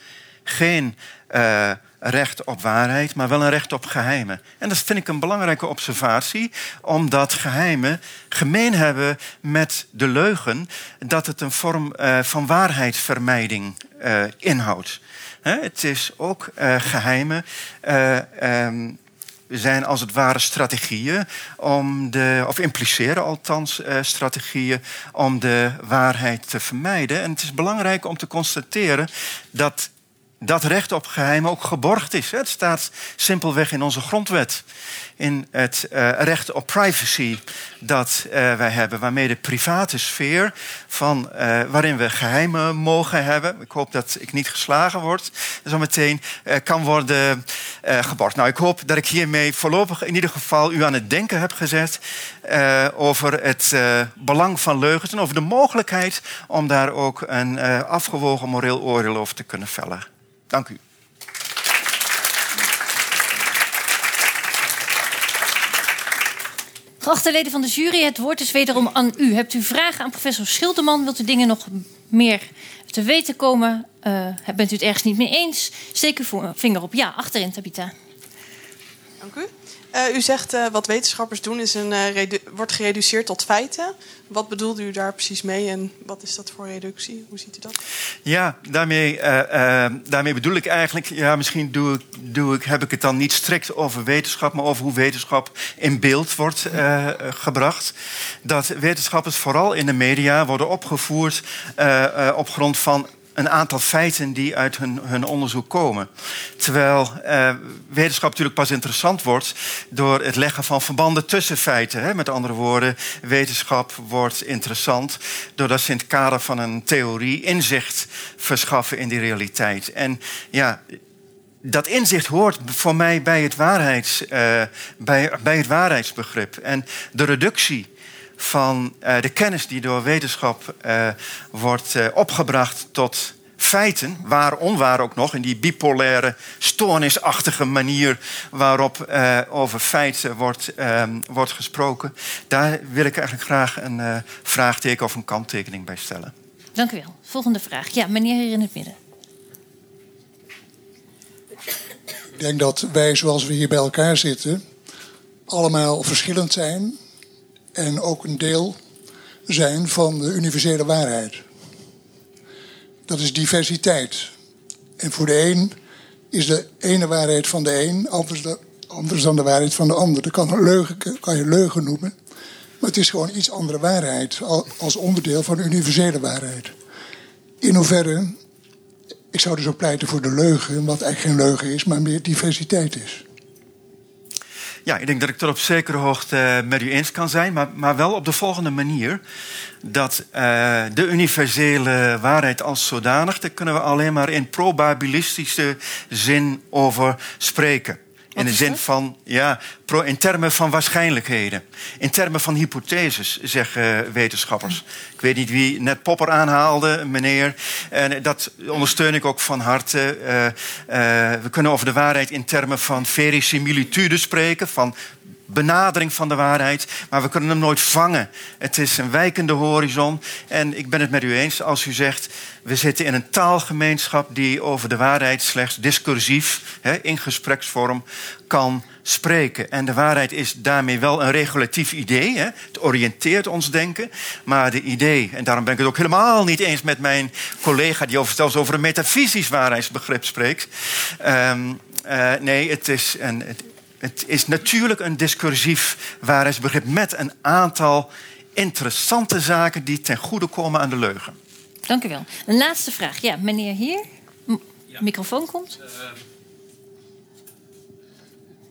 geen uh, recht op waarheid, maar wel een recht op geheimen. En dat vind ik een belangrijke observatie, omdat geheimen gemeen hebben met de leugen dat het een vorm uh, van waarheidsvermijding uh, inhoudt. He, het is ook geheimen. Um, zijn als het ware strategieën om de, of impliceren althans uh, strategieën om de waarheid te vermijden. En het is belangrijk om te constateren dat dat recht op geheim ook geborgd is. Het staat simpelweg in onze grondwet. In het uh, recht op privacy dat uh, wij hebben, waarmee de private sfeer van uh, waarin we geheimen mogen hebben. Ik hoop dat ik niet geslagen word, zometeen kan worden geborgd. Nou, ik hoop dat ik hiermee voorlopig in ieder geval u aan het denken heb gezet over het belang van leugens en over de mogelijkheid om daar ook een afgewogen moreel oordeel over te kunnen vellen. Dank u. Geachte leden van de jury, het woord is wederom aan u. Hebt u vragen aan professor Schilderman? Wilt u dingen nog meer te weten komen? Uh, bent u het ergens niet mee eens? Steek uw vinger op. Ja, achterin, Tabita. Dank u. Uh, u zegt uh, wat wetenschappers doen is een, uh, wordt gereduceerd tot feiten. Wat bedoelt u daar precies mee en wat is dat voor reductie? Hoe ziet u dat? Ja, daarmee, daarmee bedoel ik eigenlijk, ja, misschien doe ik, doe ik, heb ik het dan niet strikt over wetenschap, maar over hoe wetenschap in beeld wordt gebracht. Dat wetenschappers vooral in de media worden opgevoerd op grond van een aantal feiten die uit hun, hun onderzoek komen. Terwijl eh, wetenschap natuurlijk pas interessant wordt door het leggen van verbanden tussen feiten. Hè. Met andere woorden, wetenschap wordt interessant doordat ze in het kader van een theorie inzicht verschaffen in die realiteit. En ja, dat inzicht hoort voor mij bij het, waarheids, uh, bij, bij het waarheidsbegrip. En de reductie van uh, de kennis die door wetenschap uh, wordt uh, opgebracht tot feiten, waar onwaar ook nog, in die bipolaire, stoornisachtige manier waarop over feiten wordt, wordt gesproken, daar wil ik eigenlijk graag een vraagteken of een kanttekening bij stellen. Dank u wel. Volgende vraag. Ja, meneer hier in het midden. Ik denk dat wij, zoals we hier bij elkaar zitten, allemaal verschillend zijn en ook een deel zijn van de universele waarheid. Dat is diversiteit. En voor de een is de ene waarheid van de een anders, de, anders dan de waarheid van de ander. Dat kan, een leugen, kan je leugen noemen. Maar het is gewoon iets andere waarheid als onderdeel van de universele waarheid. In hoeverre, ik zou dus ook pleiten voor de leugen, wat eigenlijk geen leugen is, maar meer diversiteit is. Ja, ik denk dat ik er op zekere hoogte eh, met u eens kan zijn, maar, maar wel op de volgende manier. Dat uh, de universele waarheid als zodanig, daar kunnen we alleen maar in probabilistische zin over spreken in de zin van, ja, in termen van waarschijnlijkheden. In termen van hypotheses, zeggen wetenschappers. Ik weet niet wie net Popper aanhaalde, meneer. En dat ondersteun ik ook van harte. Uh, uh, we kunnen over de waarheid in termen van verisimilitude spreken. Van benadering van de waarheid, maar we kunnen hem nooit vangen. Het is een wijkende horizon. En ik ben het met u eens als u zegt: we zitten in een taalgemeenschap die over de waarheid slechts discursief, in gespreksvorm, kan spreken. En de waarheid is daarmee wel een regulatief idee. Het oriënteert ons denken. Maar de idee, en daarom ben ik het ook helemaal niet eens met mijn collega die over, zelfs over een metafysisch waarheidsbegrip spreekt. Um, uh, nee, het is een. Het, het is natuurlijk een discursief waarheidsbegrip met een aantal interessante zaken die ten goede komen aan de leugen. Dank u wel. Een laatste vraag. Ja, meneer hier. M ja. microfoon komt. Uh,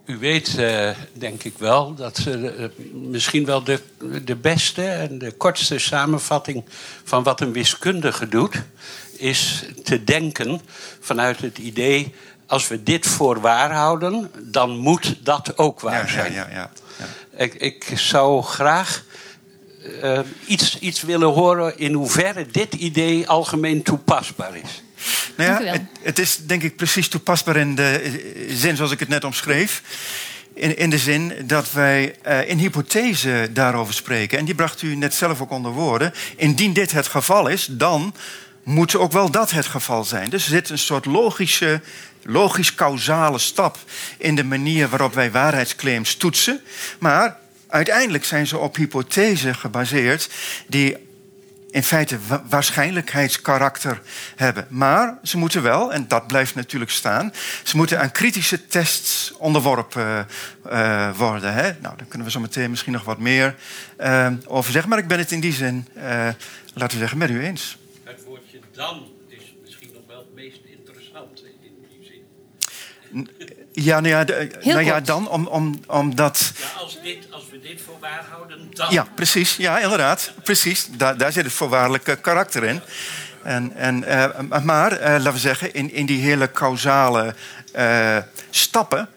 u weet, uh, denk ik wel, dat uh, misschien wel de, de beste en de kortste samenvatting van wat een wiskundige doet, is te denken vanuit het idee als we dit voor waar houden, dan moet dat ook waar zijn. Ja, ja, ja, ik, ik, zou graag uh, iets, iets willen horen in hoeverre dit idee algemeen toepasbaar is. Nou ja, het, het, is denk ik precies toepasbaar in de zin zoals ik het net omschreef. In, in de zin dat wij uh, in hypothese daarover spreken. En die bracht u net zelf ook onder woorden. Indien dit het geval is, dan moet ook wel dat het geval zijn. Dus er zit een soort logische logisch-causale stap in de manier waarop wij waarheidsclaims toetsen. Maar uiteindelijk zijn ze op hypothesen gebaseerd die in feite waarschijnlijkheidskarakter hebben. Maar ze moeten wel, en dat blijft natuurlijk staan, ze moeten aan kritische tests onderworpen uh, worden. Hè? Nou, daar kunnen we zo meteen misschien nog wat meer uh, over zeggen. Maar ik ben het in die zin, laten we zeggen, met u eens. Het woordje dan is misschien nog wel het meest interessant in Ja, nou ja, de- nou ja dan om, om, omdat... Ja, als, dit, als we dit voor waar houden, dan... Ja, precies. Ja, inderdaad. Precies. Daar, daar zit het voorwaardelijke karakter in. En, en, eh, maar, eh, laten we zeggen, in, in die hele causale eh, stappen...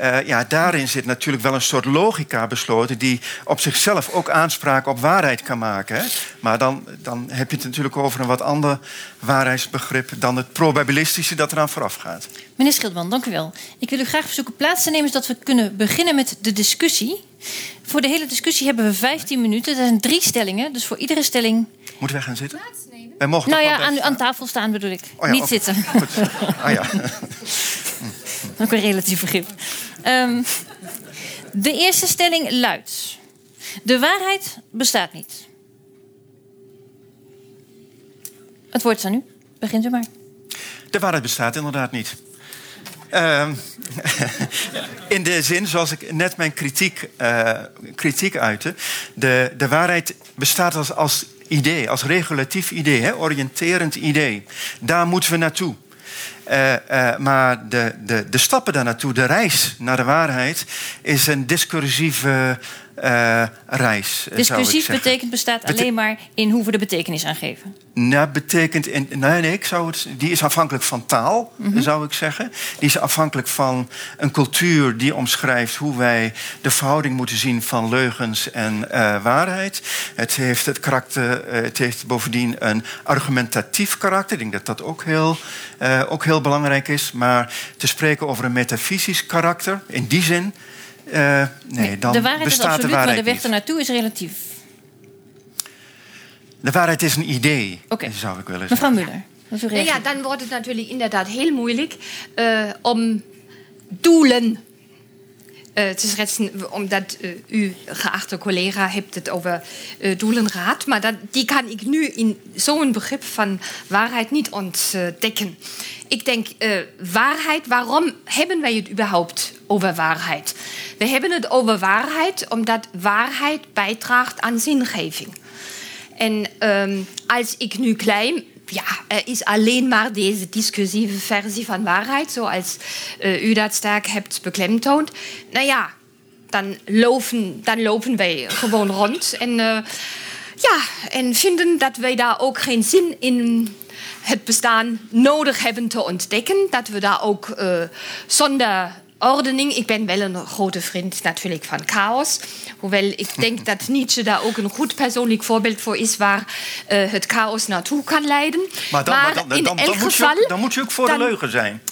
eh, ja, daarin zit natuurlijk wel een soort logica besloten... die op zichzelf ook aanspraak op waarheid kan maken. Hè? Maar dan, dan heb je het natuurlijk over een wat ander waarheidsbegrip... dan het probabilistische dat eraan vooraf gaat. Meneer Schildman, dank u wel. Ik wil u graag verzoeken plaats te nemen... zodat we kunnen beginnen met de discussie. Voor de hele discussie hebben we 15 minuten. Er zijn drie stellingen, dus voor iedere stelling... Moeten wij gaan zitten? Wij mogen Nou ja, aan, aan tafel staan bedoel ik. Oh ja, Niet zitten. Goed. Ah ja. Ook een relatief begrip. Ehm, de eerste stelling luidt: De waarheid bestaat niet. Het woord is aan u. Begint u maar. De waarheid bestaat inderdaad niet. Ehm, in de zin, zoals ik net mijn kritiek, eh, kritiek uitte... De, de waarheid bestaat als, als idee, als regulatief idee, hè, oriënterend idee. Daar moeten we naartoe. Eh, eh, maar de, de, de stappen daar naartoe, de reis naar de waarheid... is een discursieve eh, reis, Discursief betekent bestaat Bete- alleen maar in hoe we de betekenis aangeven. Nou, betekent. In, nee, nee, ik zou het, die is afhankelijk van taal, zou ik zeggen. Die is afhankelijk van een cultuur die omschrijft hoe wij de verhouding moeten zien van leugens en eh, waarheid. Het heeft het karakter, eh, het heeft bovendien een argumentatief karakter. Ik denk dat dat ook heel, ook heel belangrijk is. Maar te spreken over een metafysisch karakter, in die zin. Eh, nee, dan de waarheid is bestaat absoluut, de waarheid maar de weg niet. ernaartoe is relatief. De waarheid is een idee, Oké. zou ik willen zeggen. Mevrouw Muller, dat is uw Nou reactie. ja, dan wordt het natuurlijk inderdaad heel moeilijk eh, om doelen te schetsen, omdat eh, u, geachte collega, hebt het over eh, doelenraad. Maar die kan ik nu in zo'n begrip van waarheid niet ontdekken. Ik denk, eh, waarheid, waarom hebben wij het überhaupt over waarheid? We hebben het over waarheid omdat waarheid bijdraagt aan zingeving. En ehm, als ik nu claim, ja, is alleen maar deze discussieve versie van waarheid, zoals eh, u dat sterk hebt beklemtoond. Nou ja, dan lopen, dan lopen wij gewoon rond en, eh, ja, en vinden dat wij daar ook geen zin in het bestaan nodig hebben te ontdekken. Dat we daar ook eh, zonder ordening. Ik ben wel een grote vriend natuurlijk van chaos. Hoewel ik denk dat Nietzsche daar ook een goed persoonlijk voorbeeld voor is waar eh, het chaos naartoe kan leiden. Maar dan, maar dan, dan, moet je ook, dan moet je ook voor de leugen zijn.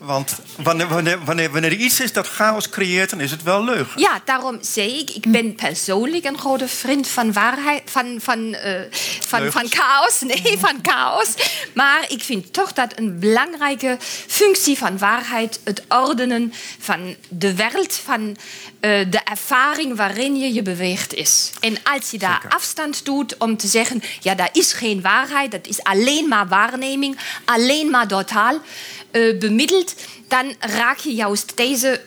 Want wanneer, wanneer, wanneer, wanneer er iets is dat chaos creëert, dan is het wel leugen. Ja, daarom zei ik, ik ben persoonlijk een grote vriend van waarheid, van, van, eh, van, Leugens? van chaos. Nee, van chaos. Maar ik vind toch dat een belangrijke functie van waarheid het ordenen van de wereld, van eh, de ervaring waarin je je beweegt is. En als je daar afstand doet om te zeggen, ja, daar is geen waarheid, dat is alleen maar waarneming, alleen maar door taal eh, bemiddeld, dan raak je juist deze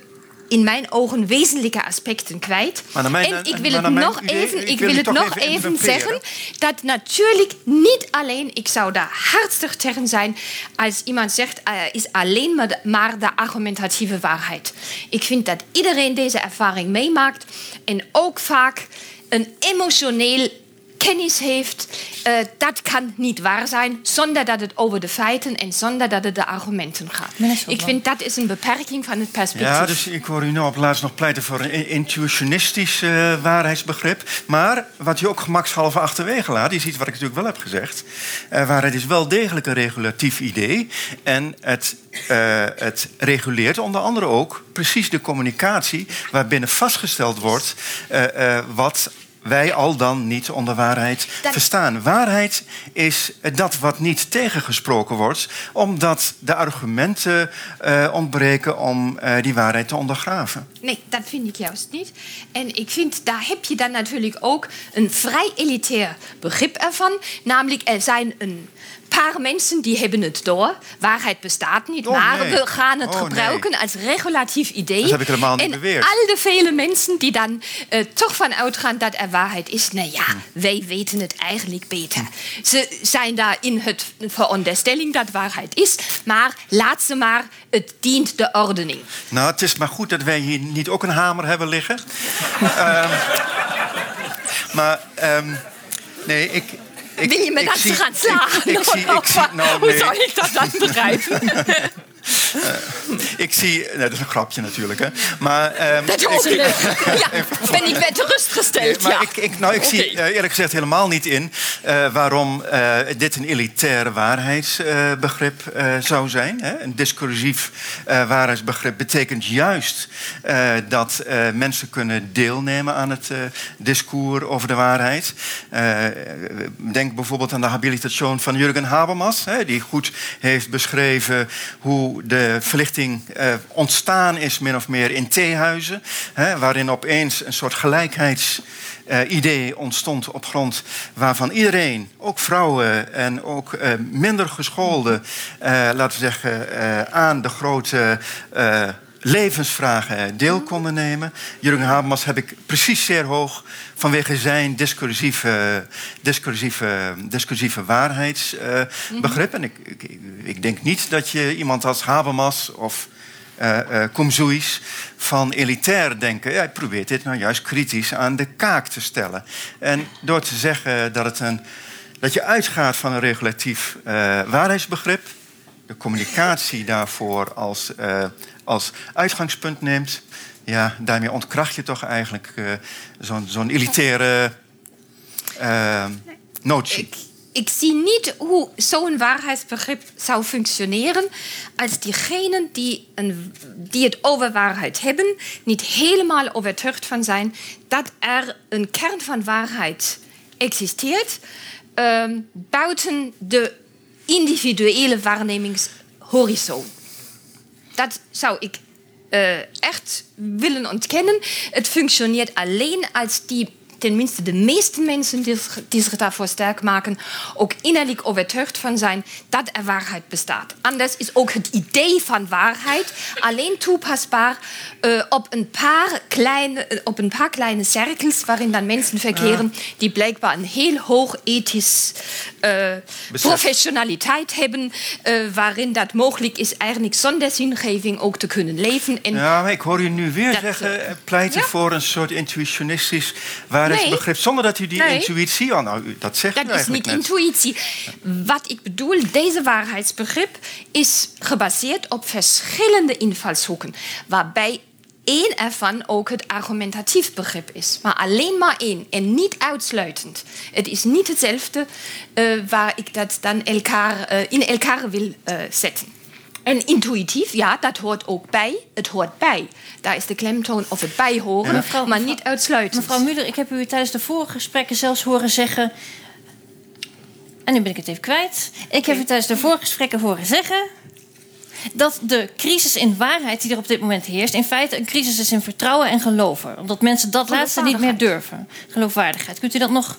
in mijn ogen wezenlijke aspecten kwijt. En ik wil het nog even, ik wil het nog even zeggen dat natuurlijk niet alleen, ik zou daar hartstikke tegen zijn als iemand zegt, er is alleen maar de, maar de argumentatieve waarheid. Ik vind dat iedereen deze ervaring meemaakt en ook vaak een emotioneel kennis heeft, eh, dat kan niet waar zijn zonder dat het over de feiten en zonder dat het de argumenten gaat. Ik vind dat is een beperking van het perspectief. Ja, dus ik hoor u nou op laatst nog pleiten voor een intuïtionistisch eh, waarheidsbegrip. Maar wat je ook gemakshalve achterwege laat, is iets wat ik natuurlijk wel heb gezegd. Eh, waarheid is wel degelijk een regulatief idee. En het, eh, het reguleert onder andere ook precies de communicatie waarbinnen vastgesteld wordt eh, eh, wat wij al dan niet onder waarheid Dat- verstaan. Waarheid is dat wat niet tegengesproken wordt, omdat de argumenten eh, ontbreken om eh, die waarheid te ondergraven. Nee, dat vind ik juist niet. En ik vind, daar heb je dan natuurlijk ook een vrij elitair begrip ervan. Namelijk, er zijn een paar mensen die hebben het door. Waarheid bestaat niet, Oh, maar nee. we gaan het Oh, nee. gebruiken als regulatief idee. Dat heb ik helemaal niet en beweerd. al de vele mensen die dan eh, toch van uitgaan dat er waarheid is, nou ja, wij weten het eigenlijk beter. Ze zijn daar in het veronderstelling dat waarheid is, maar laat ze maar, het dient de ordening. Nou, het is maar goed dat wij hier niet ook een hamer hebben liggen. Ehm, maar, ehm, nee, ik... ik Wil je me ik dan gaan slagen? Ik, ik zie, ik zie, nou, Hoe nee. zou ik dat dan begrijpen? Ik zie, nee, dat is een grapje natuurlijk, hè. Maar, ehm, Dat ik-. Ja, ben ik met rust gesteld, Nee, maar ja. ik, ik, nou, ik zie eh, eerlijk gezegd helemaal niet in eh, waarom eh, dit een elitair waarheidsbegrip eh, zou zijn. Hè? Een discursief eh, waarheidsbegrip betekent juist eh, dat eh, mensen kunnen deelnemen aan het eh, discours over de waarheid. Eh, denk bijvoorbeeld aan de habilitation van Jurgen Habermas, hè, die goed heeft beschreven hoe de verlichting eh, ontstaan is, min of meer in theehuizen, hè, waarin opeens een soort gelijkheidsidee ontstond op grond waarvan iedereen, ook vrouwen en ook eh, minder geschoolden, eh, laten we zeggen, eh, aan de grote eh, levensvragen deel konden nemen. Jurgen Habermas heb ik precies zeer hoog vanwege zijn discursieve, discursieve, discursieve waarheidsbegrip. En ik, ik, ik denk niet dat je iemand als Habermas of Kom Zoes van elitair denken. Ja, hij probeert dit nou juist kritisch aan de kaak te stellen. En door te zeggen dat, het een, dat je uitgaat van een regulatief eh, waarheidsbegrip, de communicatie daarvoor als, eh, als uitgangspunt neemt, ja, daarmee ontkracht je toch eigenlijk eh, zo'n zo'n elitaire eh, notie. Ik zie niet hoe zo'n waarheidsbegrip zou functioneren als diegenen die, een, die het over waarheid hebben niet helemaal overtuigd van zijn dat er een kern van waarheid existeert ehm, buiten de individuele waarnemingshorizon. Dat zou ik eh, echt willen ontkennen. Het functioneert alleen als die, tenminste de meeste mensen die, zich- daarvoor sterk maken, ook innerlijk overtuigd van zijn dat er waarheid bestaat. Anders is ook het idee van waarheid alleen toepasbaar eh, op, een paar kleine, eh, op een paar kleine cirkels waarin dan mensen verkeren die blijkbaar een heel hoog ethisch eh, professionaliteit hebben, waarin dat mogelijk is eigenlijk zonder zingeving ook te kunnen leven. En Ja, maar ik hoor u nu weer zeggen, pleiten ja. voor een soort intuïtionistisch waarheidsbegrip, zonder dat u die Nee. intuïtie al, nou, u- dat zegt Dat is niet net. intuïtie. Wat ik bedoel, deze waarheidsbegrip is gebaseerd op verschillende invalshoeken, waarbij één ervan ook het argumentatief begrip is. Maar alleen maar één en niet uitsluitend. Het is niet hetzelfde eh, waar ik dat dan elkaar, eh, in elkaar wil eh, zetten. En intuïtief, ja, dat hoort ook bij. Het hoort bij. Daar is de klemtoon of het bij horen, Mevrouw- maar niet uitsluitend. Mevrouw Muller, ik heb u tijdens de vorige gesprekken zelfs horen zeggen. En nu ben ik het even kwijt. Ik heb u tijdens de vorige gesprekken horen zeggen. dat de crisis in waarheid die er op dit moment heerst. in feite een crisis is in vertrouwen en geloven. Omdat mensen dat laatste niet meer durven. Geloofwaardigheid. Kunt u dat nog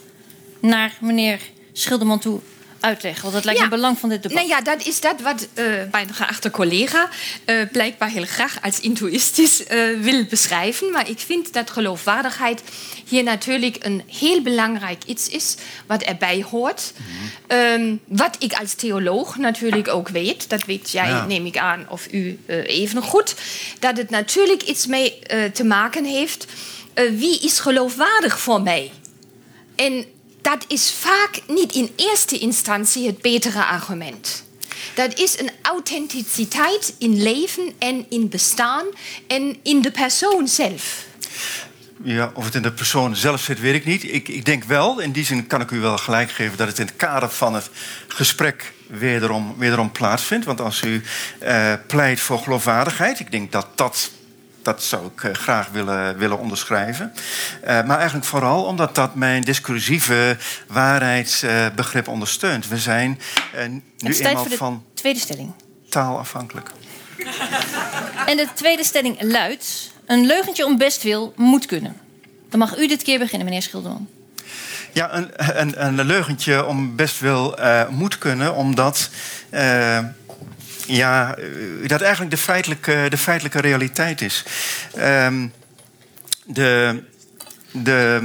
naar meneer Schilderman toe uitleggen? Want dat lijkt me Ja. belang van dit debat. Nou ja, dat is dat wat eh, mijn geachte collega eh, blijkbaar heel graag als intuïstisch eh, wil beschrijven. Maar ik vind dat geloofwaardigheid hier natuurlijk een heel belangrijk iets is wat erbij hoort. Ehm, wat ik als theoloog natuurlijk ook weet, dat weet jij, Ja. neem ik aan, of u even goed, dat het natuurlijk iets mee te maken heeft. wie is geloofwaardig voor mij? En dat is vaak niet in eerste instantie het betere argument. Dat is een authenticiteit in leven en in bestaan en in de persoon zelf. Ja, of het in de persoon zelf zit, weet ik niet. Ik, ik denk wel, in die zin kan ik u wel gelijk geven... dat het in het kader van het gesprek wederom, wederom plaatsvindt. Want als u eh, pleit voor geloofwaardigheid... ik denk dat dat... Dat zou ik eh, graag willen, willen onderschrijven. Eh, maar eigenlijk vooral omdat dat mijn discursieve waarheidsbegrip ondersteunt. We zijn eh, nu eenmaal van tweede stelling. taal afhankelijk. En de tweede stelling luidt: een leugentje om bestwil moet kunnen. Dan mag u dit keer beginnen, meneer Schilderman. Ja, een, een, een leugentje om best eh, moet kunnen, omdat ja, eh, dat eigenlijk de feitelijke, de feitelijke realiteit is. Ehm, de, de,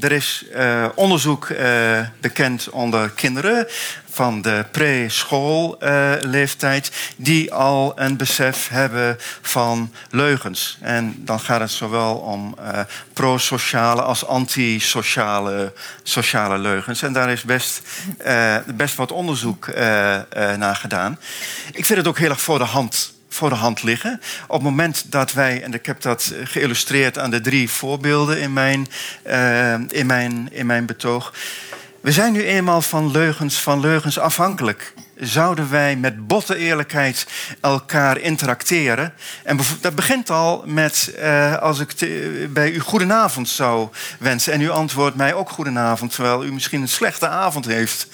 er is eh, onderzoek eh, bekend onder kinderen van de pre-schoolleeftijd die al een besef hebben van leugens. En dan gaat het zowel om uh, pro-sociale als anti-sociale sociale leugens. En daar is best, best wat onderzoek naar gedaan. Ik vind het ook heel erg voor de hand voor de hand liggen. Op het moment dat wij, en ik heb dat geïllustreerd aan de drie voorbeelden in mijn, in mijn, in mijn betoog. We zijn nu eenmaal van leugens, van leugens afhankelijk zouden wij met botte eerlijkheid elkaar interacteren. En dat begint al met uh, als ik bij u goedenavond zou wensen en u antwoordt mij ook goedenavond, terwijl u misschien een slechte avond heeft.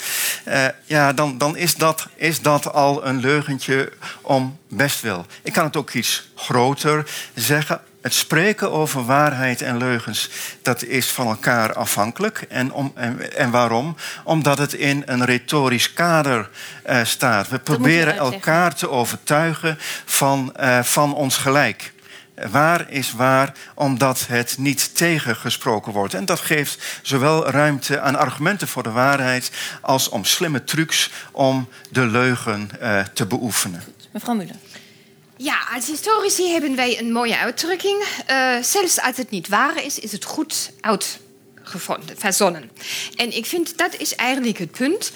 Uh, ja, dan, dan is, dat, is dat al een leugentje om bestwil. Ik kan het ook iets groter zeggen het spreken over waarheid en leugens, dat is van elkaar afhankelijk. En, om, en, en waarom? Omdat het in een retorisch kader uh, staat. We proberen elkaar te overtuigen van, uh, van ons gelijk. Waar is waar, omdat het niet tegengesproken wordt. En dat geeft zowel ruimte aan argumenten voor de waarheid als om slimme trucs om de leugen uh, te beoefenen. Mevrouw Muller. Ja, als historici hebben wij een mooie uitdrukking. Uh, zelfs als het niet waar is, is het goed uitgevonden, verzonnen. En ik vind dat is eigenlijk het punt.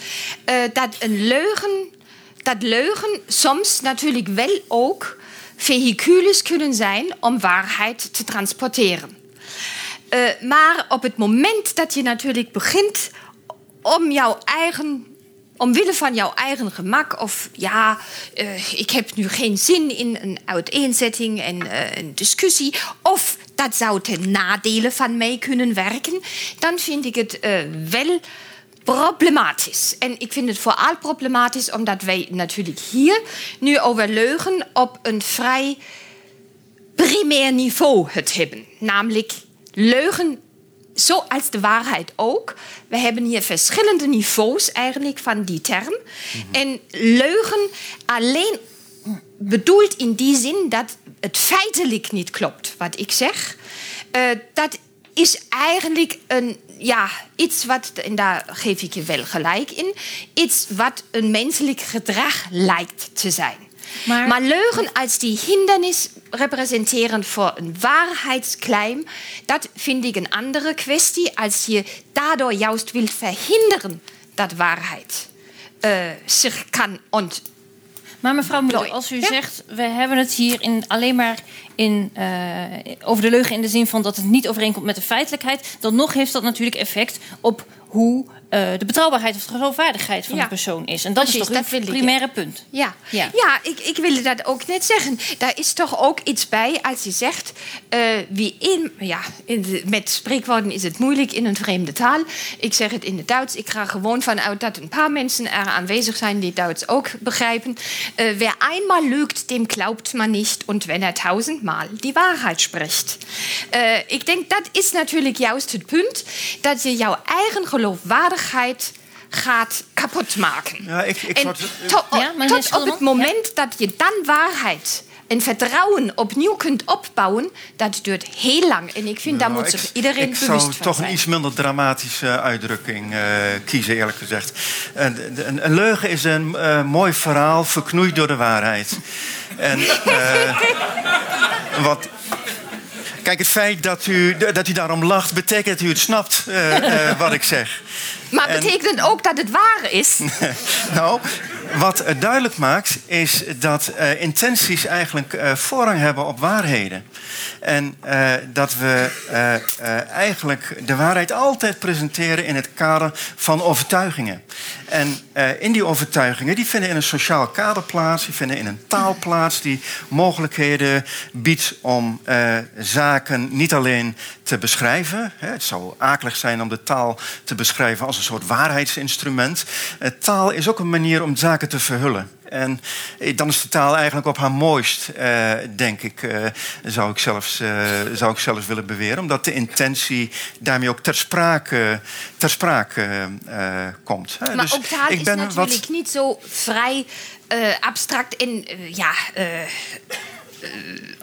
Uh, dat een leugen, dat leugen soms natuurlijk wel ook vehicules kunnen zijn om waarheid te transporteren. Uh, maar op het moment dat je natuurlijk begint om jouw eigen omwille van jouw eigen gemak of ja, uh, ik heb nu geen zin in een uiteenzetting en uh, een discussie of dat zou ten nadele van mij kunnen werken, dan vind ik het uh, wel problematisch. En ik vind het vooral problematisch omdat wij natuurlijk hier nu over leugen op een vrij primair niveau het hebben. Namelijk leugen zoals de waarheid ook. We hebben hier verschillende niveaus eigenlijk van die term. Mhm. En leugen alleen bedoelt in die zin dat het feitelijk niet klopt wat ik zeg. Uh, dat is eigenlijk een, ja, iets wat, en daar geef ik je wel gelijk in, iets wat een menselijk gedrag lijkt te zijn. Maar, maar leugen als die hindernis representeren voor een waarheidsclaim, dat vind ik een andere kwestie als je daardoor juist wil verhinderen dat waarheid uh, zich kan ont maar mevrouw Muller, als u zegt, we hebben het hier in, alleen maar in, uh, over de leugen in de zin van dat het niet overeenkomt met de feitelijkheid, dan nog heeft dat natuurlijk effect op hoe uh, de betrouwbaarheid of de geloofwaardigheid van ja. de persoon is. En dat Precies, is toch het primaire punt. Ja, ja. ja ik, ik wilde dat ook net zeggen. Daar is toch ook iets bij als je zegt... Uh, wie in... Ja, in de, met spreekwoorden is het moeilijk in een vreemde taal. Ik zeg het in het Duits. Ik ga gewoon vanuit dat een paar mensen er aanwezig zijn... die Duits ook begrijpen. Uh, wer einmal lügt, dem glaubt man nicht. Und wenn er tausendmal die Waarheid spricht. ik denk, dat is natuurlijk juist het punt... dat je jouw eigen geloofwaardigheid waardigheid gaat kapot maken. Ja, ik, ik en tot, ja, tot op het moment ja. dat je dan waarheid en vertrouwen opnieuw kunt opbouwen, dat duurt heel lang. En ik vind, nou, daar moet zich iedereen bewust van zijn. Ik zou toch een iets minder dramatische uitdrukking uh, kiezen, eerlijk gezegd. Een, een, een leugen is een uh, mooi verhaal, verknoeid door de waarheid. En uh, wat, Kijk, het feit dat u, dat u daarom lacht, betekent dat u het snapt uh, uh, wat ik zeg. Maar en... betekent ook dat het waar is? nou, wat het duidelijk maakt, is dat uh, intenties eigenlijk voorrang hebben op waarheden. En dat we eigenlijk de waarheid altijd presenteren in het kader van overtuigingen. En in die overtuigingen, die vinden in een sociaal kader plaats, die vinden in een taal plaats, die mogelijkheden biedt om zaken niet alleen te beschrijven. Het zou akelig zijn om de taal te beschrijven als een soort waarheidsinstrument. Taal is ook een manier om zaken te verhullen. En dan is de taal eigenlijk op haar mooist, eh, denk ik, eh, zou, ik zelfs, eh, zou ik zelfs willen beweren. Omdat de intentie daarmee ook ter sprake, ter sprake komt. Maar dus ook taal ik ben is natuurlijk wat... niet zo vrij abstract en ja,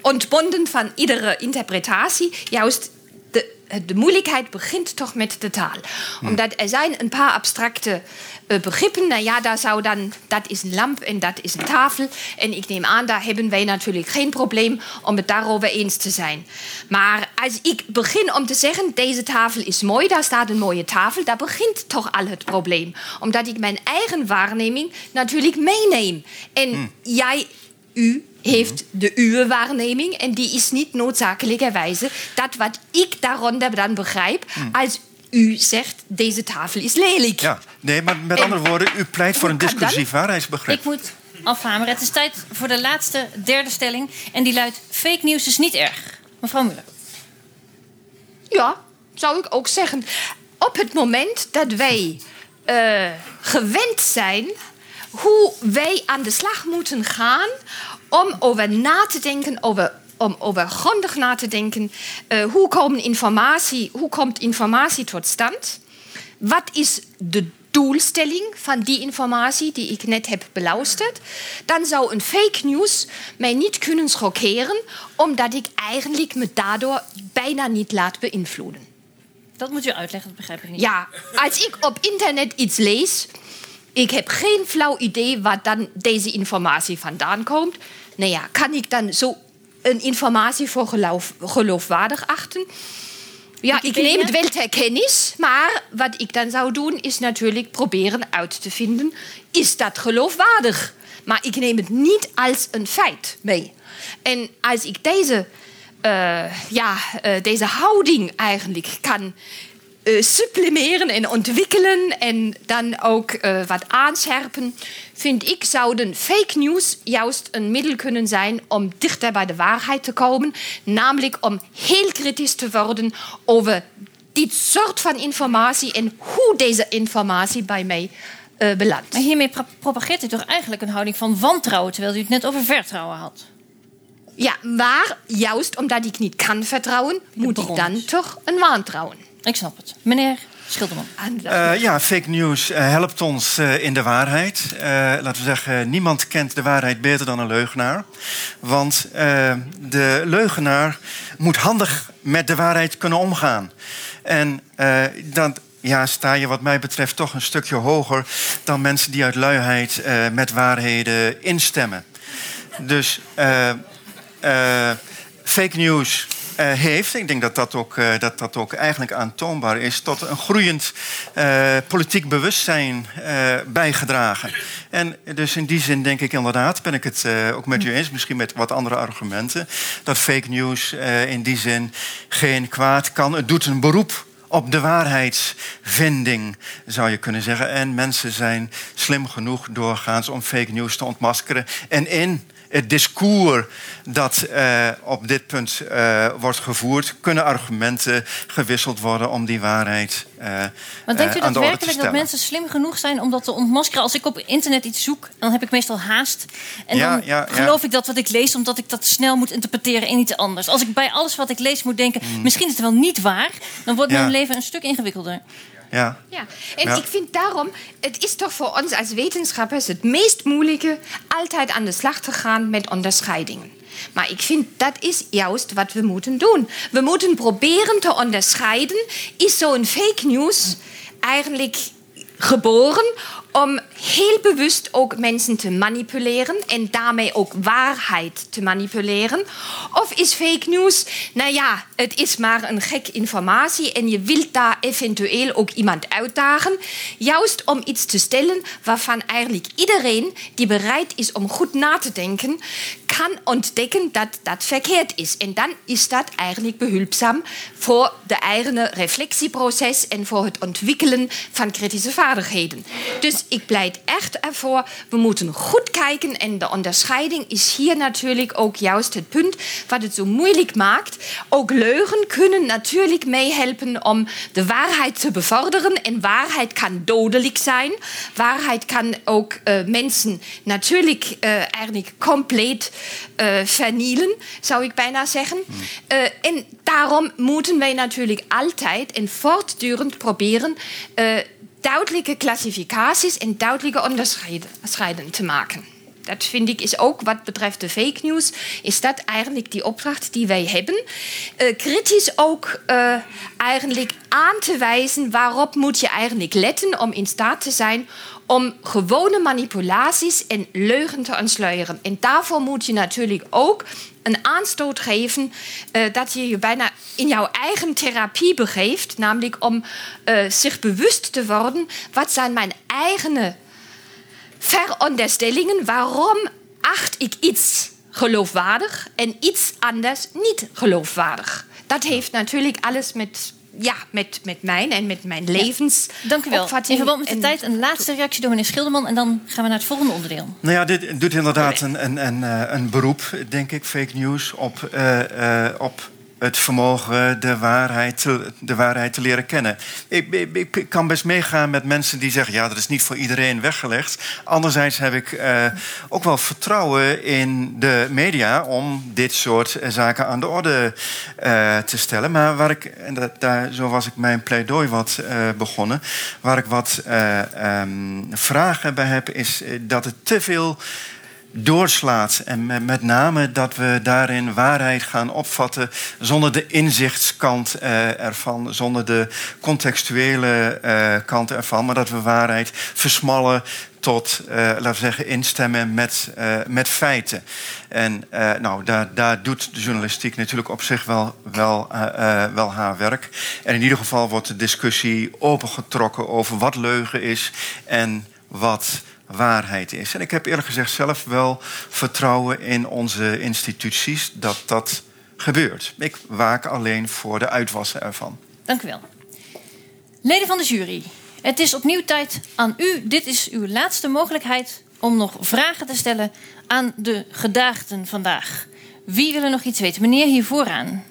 ontbonden van iedere interpretatie. Juist de de moeilijkheid begint toch met de taal. Omdat er zijn een paar abstracte uh, begrippen. Nou ja, daar zou dan, dat is een lamp en dat is een tafel. En ik neem aan, daar hebben wij natuurlijk geen probleem om het daarover eens te zijn. Maar als ik begin om te zeggen, deze tafel is mooi, daar staat een mooie tafel, daar begint toch al het probleem. Omdat ik mijn eigen waarneming natuurlijk meeneem. En jij, u heeft de uwe waarneming en die is niet noodzakelijkerwijze dat wat ik daaronder dan begrijp als u zegt deze tafel is lelijk. Ja, nee, maar met En- andere woorden, u pleit voor een discursief waarheidsbegrip. Ik moet afhameren. Het is tijd voor de laatste, derde stelling. En die luidt: fake nieuws is niet erg. Mevrouw Muller. Ja, zou ik ook zeggen. Op het moment dat wij eh, gewend zijn hoe wij aan de slag moeten gaan om over na te denken, over, om over grondig na te denken, eh, hoe, komen informatie, hoe komt informatie tot stand? Wat is de doelstelling van die informatie die ik net heb beluisterd? Dan zou een fake news mij niet kunnen schokkeren, omdat ik eigenlijk me daardoor bijna niet laat beïnvloeden. Dat moet u uitleggen, dat begrijp ik niet. Ja, als ik op internet iets lees, ik heb geen flauw idee waar dan deze informatie vandaan komt. Nou ja, kan ik dan zo een informatie voor geloof, geloofwaardig achten? Ja, ik neem het wel ter kennis, maar wat ik dan zou doen is natuurlijk proberen uit te vinden, is dat geloofwaardig? Maar ik neem het niet als een feit mee. En als ik deze, eh, ja, eh, deze houding eigenlijk kan eh, supplemeren en ontwikkelen en dan ook wat aanscherpen, vind ik zouden fake news juist een middel kunnen zijn om dichter bij de waarheid te komen, namelijk om heel kritisch te worden over dit soort van informatie en hoe deze informatie bij mij eh, belandt. Maar hiermee pro- propageert u toch eigenlijk een houding van wantrouwen... terwijl u het net over vertrouwen had. Ja, maar juist omdat ik niet kan vertrouwen, moet ik dan toch een wantrouwen. Ik snap het. Meneer Schilderman. aan de- Eh, ja, fake news eh, helpt ons eh, in de waarheid. Eh, laten we zeggen, niemand kent de waarheid beter dan een leugenaar. Want eh, de leugenaar moet handig met de waarheid kunnen omgaan. En eh, dan ja, sta je wat mij betreft toch een stukje hoger... dan mensen die uit luiheid eh, met waarheden instemmen. Dus eh, eh, fake news eh, heeft, ik denk dat dat, ook, eh, dat dat ook eigenlijk aantoonbaar is, tot een groeiend eh, politiek bewustzijn bijgedragen. En dus in die zin denk ik inderdaad, ben ik het ook met u eens, misschien met wat andere argumenten, dat fake news in die zin geen kwaad kan. Het doet een beroep op de waarheidsvinding, zou je kunnen zeggen. En mensen zijn slim genoeg doorgaans om fake news te ontmaskeren. En in het discours dat eh, op dit punt eh, wordt gevoerd, kunnen argumenten gewisseld worden om die waarheid eh Maar denkt u eh, te daadwerkelijk dat mensen slim genoeg zijn om dat te ontmaskeren? Als ik op internet iets zoek, dan heb ik meestal haast. En Ja, dan ja, ja. geloof ik dat wat ik lees, omdat ik dat snel moet interpreteren in iets anders. Als ik bij alles wat ik lees moet denken, misschien is het wel niet waar, dan wordt Hmm. Ja. mijn leven een stuk ingewikkelder. Ja. Ja, en Ja. ik vind daarom, het is toch voor ons als wetenschappers het meest moeilijke altijd aan de slag te gaan met onderscheidingen. Maar ik vind dat is juist wat we moeten doen. We moeten proberen te onderscheiden, is zo'n fake news eigenlijk geboren om heel bewust ook mensen te manipuleren en daarmee ook waarheid te manipuleren? Of is fake news, nou ja, het is maar een gek informatie en je wilt daar eventueel ook iemand uitdagen, juist om iets te stellen waarvan eigenlijk iedereen die bereid is om goed na te denken, kan ontdekken dat dat verkeerd is. En dan is dat eigenlijk behulpzaam voor de eigen reflectieproces en voor het ontwikkelen van kritische vaardigheden. Dus ik pleit echt ervoor, we moeten goed kijken en de onderscheiding is hier natuurlijk ook juist het punt wat het zo moeilijk maakt. Ook leugen kunnen natuurlijk meehelpen om de waarheid te bevorderen en waarheid kan dodelijk zijn. Waarheid kan ook eh, mensen natuurlijk eh, eigenlijk compleet eh, vernielen, zou ik bijna zeggen. Eh, en daarom moeten wij natuurlijk altijd en voortdurend proberen duidelijke klassificaties en duidelijke onderscheiden te maken. dat vind ik is ook wat betreft de fake news, is dat eigenlijk die opdracht die wij hebben. Uh, kritisch ook uh, eigenlijk aan te wijzen waarop moet je eigenlijk letten om in staat te zijn om gewone manipulaties en leugen te ontsluieren. En daarvoor moet je natuurlijk ook een aanstoot geven uh, dat je je bijna in jouw eigen therapie begeeft, namelijk om uh, zich bewust te worden wat zijn mijn eigen veronderstellingen, waarom acht ik iets geloofwaardig en iets anders niet geloofwaardig. Dat heeft natuurlijk alles met ja, met, met mijn en met mijn levens. Ja, dank u wel. In verband met de tijd een laatste reactie door meneer Schilderman... en dan gaan we naar het volgende onderdeel. Nou ja, dit doet inderdaad een, een, een, eh, een beroep, denk ik, fake news... op, uh, uh, op het vermogen de waarheid te, de waarheid te leren kennen. Ik, ik, kan best meegaan met mensen die zeggen... ja, dat is niet voor iedereen weggelegd. Anderzijds heb ik uh, ook wel vertrouwen in de media... om dit soort zaken aan de orde uh, te stellen. Maar waar ik, en dat, daar, zo was ik mijn pleidooi wat uh, begonnen... waar ik wat um, vragen bij heb, is dat het te veel doorslaat. En met name dat we daarin waarheid gaan opvatten zonder de inzichtskant uh, ervan, zonder de contextuele uh, kant ervan, maar dat we waarheid versmallen tot, uh, laten we zeggen, instemmen met, met feiten. En nou, daar, daar doet de journalistiek natuurlijk op zich wel, wel, wel haar werk. En in ieder geval wordt de discussie opengetrokken over wat leugen is en wat waarheid is. En ik heb eerlijk gezegd zelf wel vertrouwen in onze instituties dat dat gebeurt. Ik waak alleen voor de uitwassen ervan. Dank u wel. Leden van de jury, het is opnieuw tijd aan u. Dit is uw laatste mogelijkheid om nog vragen te stellen aan de gedaagden vandaag. Wie wil er nog iets weten? Meneer hier vooraan.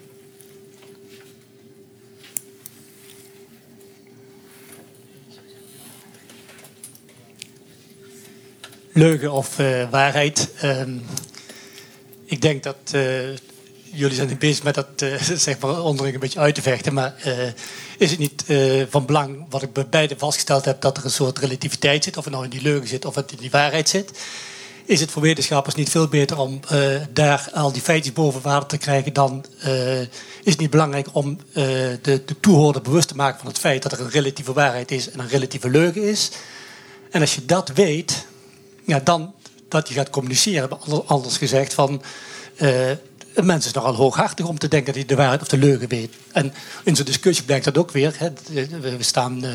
Leugen of uh, waarheid. Uh, ik denk dat uh, jullie zijn bezig met dat uh, zeg maar onderling een beetje uit te vechten. Maar is het niet van belang, wat ik bij beide vastgesteld heb, dat er een soort relativiteit zit, of het nou in die leugen zit of het in die waarheid zit? Is het voor wetenschappers niet veel beter om daar al die feitjes boven water te krijgen dan is het niet belangrijk om de, de toehoorder bewust te maken van het feit dat er een relatieve waarheid is en een relatieve leugen is? En als je dat weet, ja, dan dat je gaat communiceren. Anders gezegd van... Uh, een mens is nogal hooghartig om te denken dat hij de waarheid of de leugen weet. En in zo'n discussie blijkt dat ook weer. Hè. We staan uh,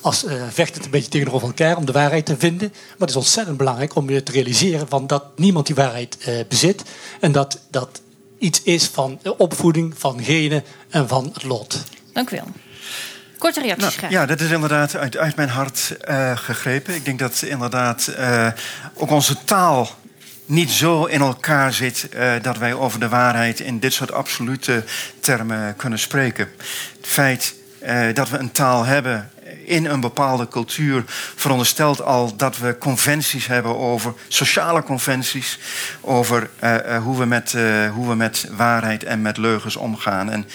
als uh, vechtend een beetje tegenover elkaar om de waarheid te vinden. Maar het is ontzettend belangrijk om je te realiseren van dat niemand die waarheid bezit. En dat dat iets is van opvoeding, van genen en van het lot. Dank u wel. Korte reacties nou, graag. Ja, dat is inderdaad uit, uit mijn hart uh, gegrepen. Ik denk dat inderdaad uh, ook onze taal niet zo in elkaar zit uh, dat wij over de waarheid in dit soort absolute termen kunnen spreken. Het feit dat we een taal hebben in een bepaalde cultuur veronderstelt al dat we conventies hebben over sociale conventies, over hoe, we met, hoe we met waarheid en met leugens omgaan. En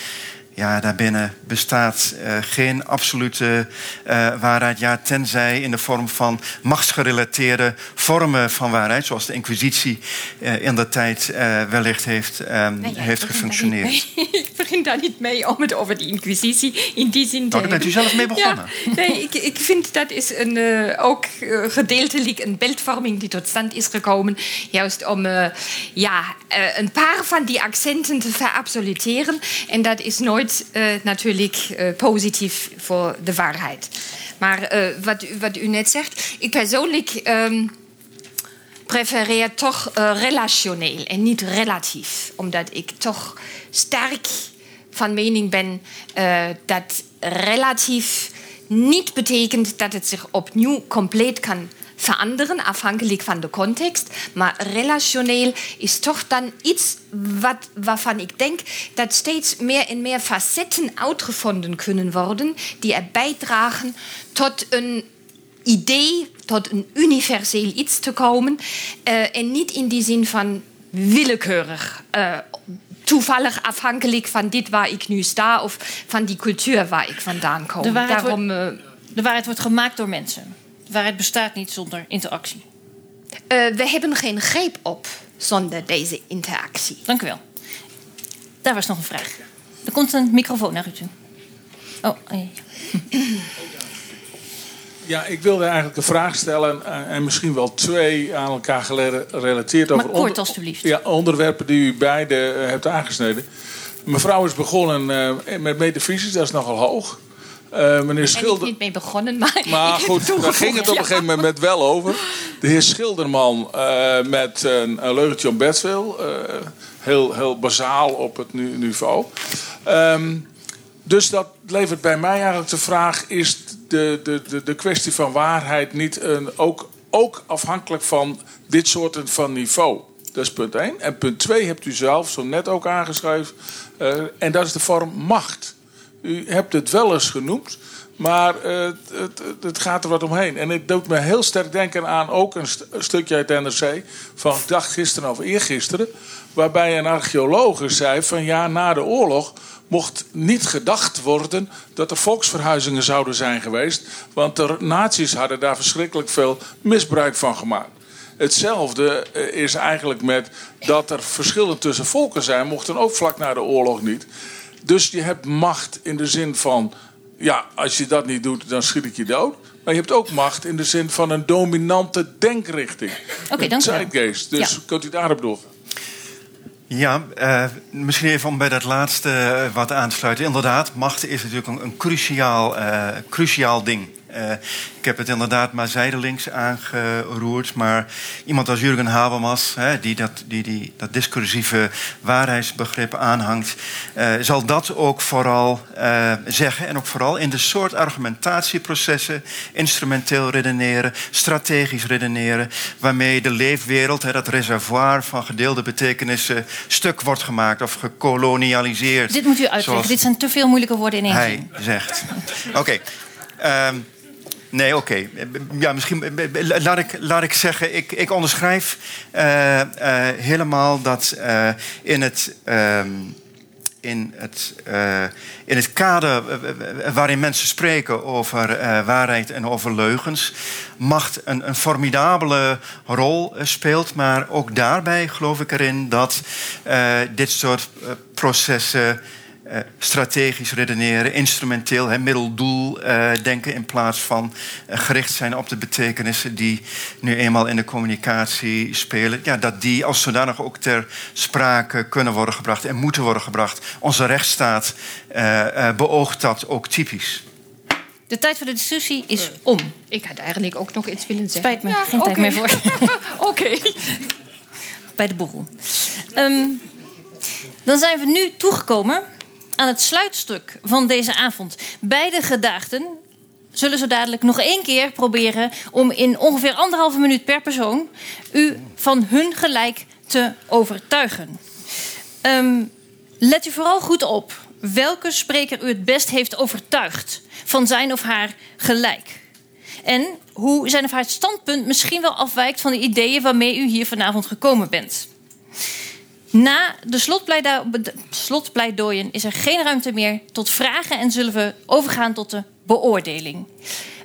ja, daarbinnen bestaat uh, geen absolute uh, waarheid. Ja, tenzij in de vorm van machtsgerelateerde vormen van waarheid, zoals de Inquisitie uh, in de tijd wellicht heeft, um, nee, ja, heeft gefunctioneerd. ik begin daar niet mee om het over die Inquisitie in die zin te oh, daar bent u zelf mee begonnen. Ja, nee, ik, ik vind dat is een, ook gedeeltelijk een beeldvorming die tot stand is gekomen. Juist om ja, een paar van die accenten te verabsoluteren. En dat is nooit uh, natuurlijk uh, positief voor de waarheid. Maar wat, wat, u net zegt, ik persoonlijk um, prefereer toch relationeel en niet relatief. Omdat ik toch sterk van mening ben dat relatief niet betekent dat het zich opnieuw compleet kan veranderen, afhankelijk van de context. Maar relationeel is toch dan iets wat, waarvan ik denk dat steeds meer en meer facetten uitgevonden kunnen worden, die er bijdragen tot een idee, tot een universeel iets te komen. Uh, en niet in die zin van willekeurig. Uh, toevallig afhankelijk van dit waar ik nu sta of van die cultuur waar ik vandaan kom. De waarheid, Daarom, wordt, uh, de waarheid wordt gemaakt door mensen waarheid bestaat niet zonder interactie. Uh, we hebben geen greep op zonder deze interactie. Dank u wel. Daar was nog een vraag. Er komt een microfoon naar u toe. Oh, oh Ja, ik wilde eigenlijk een vraag stellen eh, en misschien wel twee aan elkaar gerelateerd over kort, alstublieft. Ja, onderwerpen die u beide hebt aangesneden. Mevrouw is begonnen met metafysisch, dat is nogal hoog. Uh, meneer Schilder... Niet mee begonnen, maar... Maar goed, daar ging het op een gegeven moment wel over. De heer Schilderman uh, met een, een leugentje om Bedville. Uh, heel, heel bazaal op het niveau. Um, dus dat levert bij mij eigenlijk de vraag: is de, de, de, de kwestie van waarheid niet een, ook, ook afhankelijk van dit soort van niveau? Dat is punt 1. En punt 2 hebt u zelf zo net ook aangeschreven. En dat is de vorm macht. U hebt het wel eens genoemd, maar uh, het, het, gaat er wat omheen. En het doet me heel sterk denken aan ook een, st een stukje uit NRC van dag gisteren of eergisteren. Waarbij een archeoloog zei van ja, na de oorlog mocht niet gedacht worden dat er volksverhuizingen zouden zijn geweest. Want de nazi's hadden daar verschrikkelijk veel misbruik van gemaakt. Hetzelfde eh, is eigenlijk met dat er verschillen tussen volken zijn, mochten ook vlak na de oorlog niet. Dus je hebt macht in de zin van, ja, als je dat niet doet, dan schiet ik je dood. Maar je hebt ook macht in de zin van een dominante denkrichting. Oké, okay, dank u. Dus kunt u daarop doorgaan. Ja, uh, misschien even om bij dat laatste uh, wat aan te sluiten. Inderdaad, macht is natuurlijk een, een cruciaal, uh, cruciaal ding. Uh, ik heb het inderdaad maar zijdelings aangeroerd. Maar iemand als Jurgen Habermas, hè, die, dat, die, die dat discursieve waarheidsbegrip aanhangt, uh, zal dat ook vooral uh, zeggen. En ook vooral in de soort argumentatieprocessen, instrumenteel redeneren, strategisch redeneren, waarmee de leefwereld, hè, dat reservoir van gedeelde betekenissen, stuk wordt gemaakt of gekolonialiseerd. Dit moet u uitleggen. Dit zijn te veel moeilijke woorden in één Hij zegt. Oké. Okay. Um, Nee, oké. Ja, misschien laat ik, laat ik zeggen, ik, ik onderschrijf uh, uh, helemaal dat uh, in het. Ehm, in het, in het kader waarin mensen spreken over waarheid en over leugens, macht een, een formidabele rol speelt. Maar ook daarbij geloof ik erin dat dit soort processen uh, strategisch redeneren, instrumenteel, hè, middeldoel uh, denken in plaats van uh, gericht zijn op de betekenissen die nu eenmaal in de communicatie spelen. Ja, dat die als zodanig ook ter sprake kunnen worden gebracht en moeten worden gebracht. Onze rechtsstaat beoogt dat ook typisch. De tijd voor de discussie is om. Ik had eigenlijk ook nog iets willen zeggen. Spijt me, ja, geen okay. tijd meer voor. Oké. Bij de borrel. Um, dan zijn we nu toegekomen aan het sluitstuk van deze avond. Beide gedaagden zullen zo dadelijk nog één keer proberen om in ongeveer anderhalve minuut per persoon u van hun gelijk te overtuigen. Um, let u vooral goed op welke spreker u het best heeft overtuigd van zijn of haar gelijk. En hoe zijn of haar standpunt misschien wel afwijkt van de ideeën waarmee u hier vanavond gekomen bent. Na de slotpleidooien is er geen ruimte meer tot vragen en zullen we overgaan tot de beoordeling.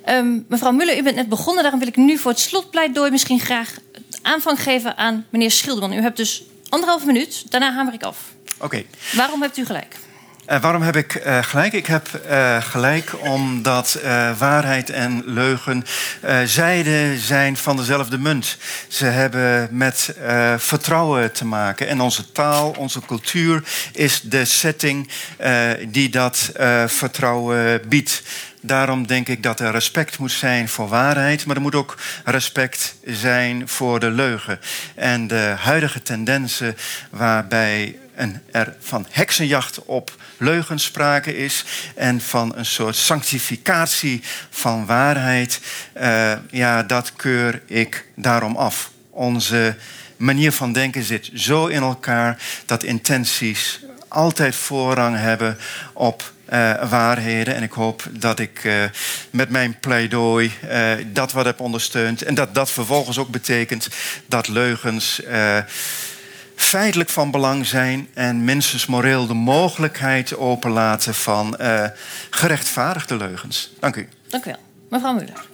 Um, mevrouw Muller, u bent net begonnen, daarom wil ik nu voor het slotpleidooi misschien graag aanvang geven aan meneer Schilderman. U hebt dus anderhalve minuut, daarna hamer ik af. Oké. Waarom hebt u gelijk? Uh, waarom heb ik uh, gelijk? Ik heb uh, gelijk omdat waarheid en leugen zijden zijn van dezelfde munt. Ze hebben met vertrouwen te maken. En onze taal, onze cultuur is de setting die dat vertrouwen biedt. Daarom denk ik dat er respect moet zijn voor waarheid, maar er moet ook respect zijn voor de leugen. En de huidige tendensen waarbij een, er van heksenjacht op leugens sprake is en van een soort sanctificatie van waarheid, uh, ja, dat keur ik daarom af. Onze manier van denken zit zo in elkaar dat intenties altijd voorrang hebben op uh, waarheden. En ik hoop dat ik uh, met mijn pleidooi dat wat heb ondersteund. En dat dat vervolgens ook betekent dat leugens feitelijk van belang zijn en minstens moreel de mogelijkheid openlaten van uh, gerechtvaardigde leugens. Dank u. Dank u wel. Mevrouw Muller.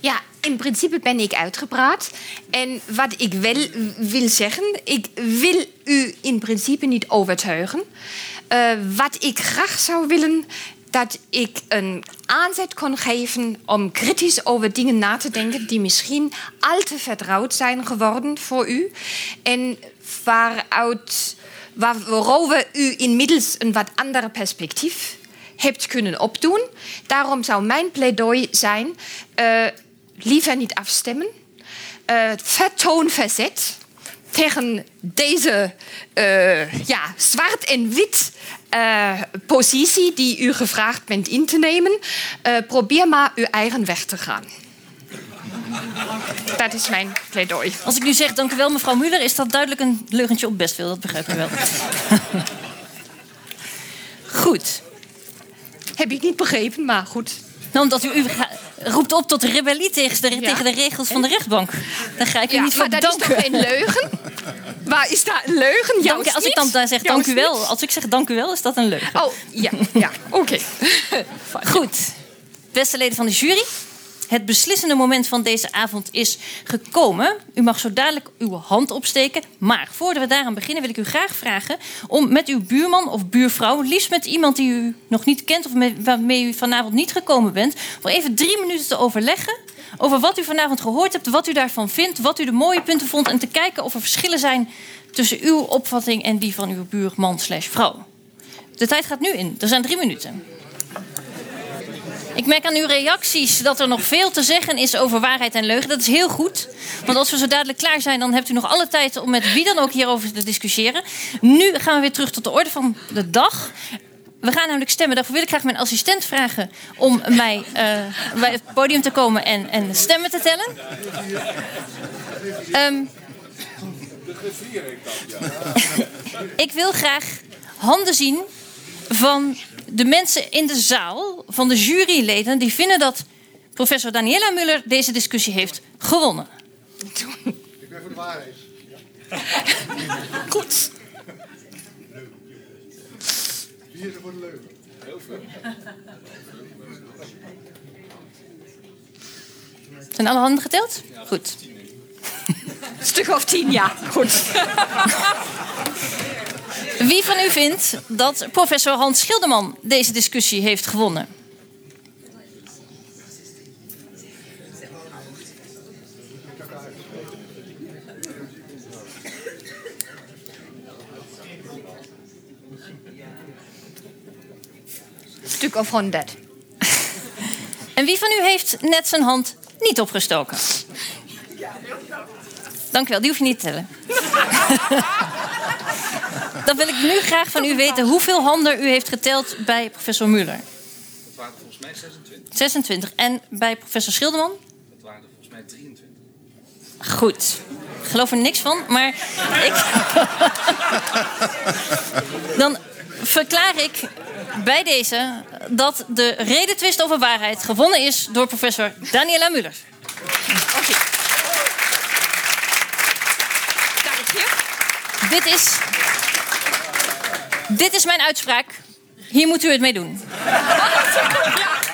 Ja, in principe ben ik uitgepraat. En wat ik wel wil zeggen, ik wil u in principe niet overtuigen. Uh, wat ik graag zou willen, dat ik een aanzet kon geven om kritisch over dingen na te denken die misschien al te vertrouwd zijn geworden voor u. En waaruit, waarover u inmiddels een wat andere perspectief hebt kunnen opdoen. Daarom zou mijn pleidooi zijn: uh, liever niet afstemmen. Uh, vertoon verzet tegen deze uh, ja, zwart en wit uh, positie die u gevraagd bent in te nemen. Probeer maar uw eigen weg te gaan. Dat is mijn pleidooi. Als ik nu zeg dank u wel mevrouw Muller, is dat duidelijk een leugentje op best veel. Dat begrijp ik wel. goed. Heb ik niet begrepen, maar goed. Nou, omdat u, u roept op tot rebellie tegen de, tegen de regels van de rechtbank. Dan ga ik u niet voor maar dat is toch geen leugen? Waar is daar een leugen? Ja, als ik dan zeg dank u wel, als ik zeg dank u wel, is dat een leugen. Oh, ja, ja, oké. Goed. Beste leden van de jury, het beslissende moment van deze avond is gekomen. U mag zo dadelijk uw hand opsteken. Maar voordat we daaraan beginnen, wil ik u graag vragen om met uw buurman of buurvrouw, liefst met iemand die u nog niet kent of met, waarmee u vanavond niet gekomen bent, voor even drie minuten te overleggen over wat u vanavond gehoord hebt, wat u daarvan vindt, wat u de mooie punten vond en te kijken of er verschillen zijn tussen uw opvatting en die van uw buurman slash vrouw. De tijd gaat nu in. Er zijn drie minuten. Ik merk aan uw reacties dat er nog veel te zeggen is over waarheid en leugen. Dat is heel goed. Want als we zo dadelijk klaar zijn, dan hebt u nog alle tijd om met wie dan ook hierover te discussiëren. Nu gaan we weer terug tot de orde van de dag. We gaan namelijk stemmen. Daarvoor wil ik graag mijn assistent vragen om mij uh, bij het podium te komen en, en stemmen te tellen. Um, ik wil graag handen zien van de mensen in de zaal, van de juryleden, die vinden dat professor Daniela Muller deze discussie heeft gewonnen. Ik ben voor de waarheid. Goed. Wie is er voor de leugen? Heel veel. Zijn alle handen geteld? Goed. Een stuk of tien, ja. Goed. Wie van u vindt dat professor Hans Schilderman deze discussie heeft gewonnen? Stuk of honderd. En wie van u heeft net zijn hand niet opgestoken? Dank u wel, die hoef je niet te tellen. Dan wil ik nu graag van u weten hoeveel handen u heeft geteld bij professor Muller. Dat waren volgens mij 26. 26. En bij professor Schilderman? Dat waren er volgens mij 23. Goed. Ik geloof er niks van, maar ik. Dan verklaar ik bij deze dat de redetwist over waarheid gewonnen is door professor Daniela Muller. Oké. Dit is, dit is mijn uitspraak. Hier moet u het mee doen.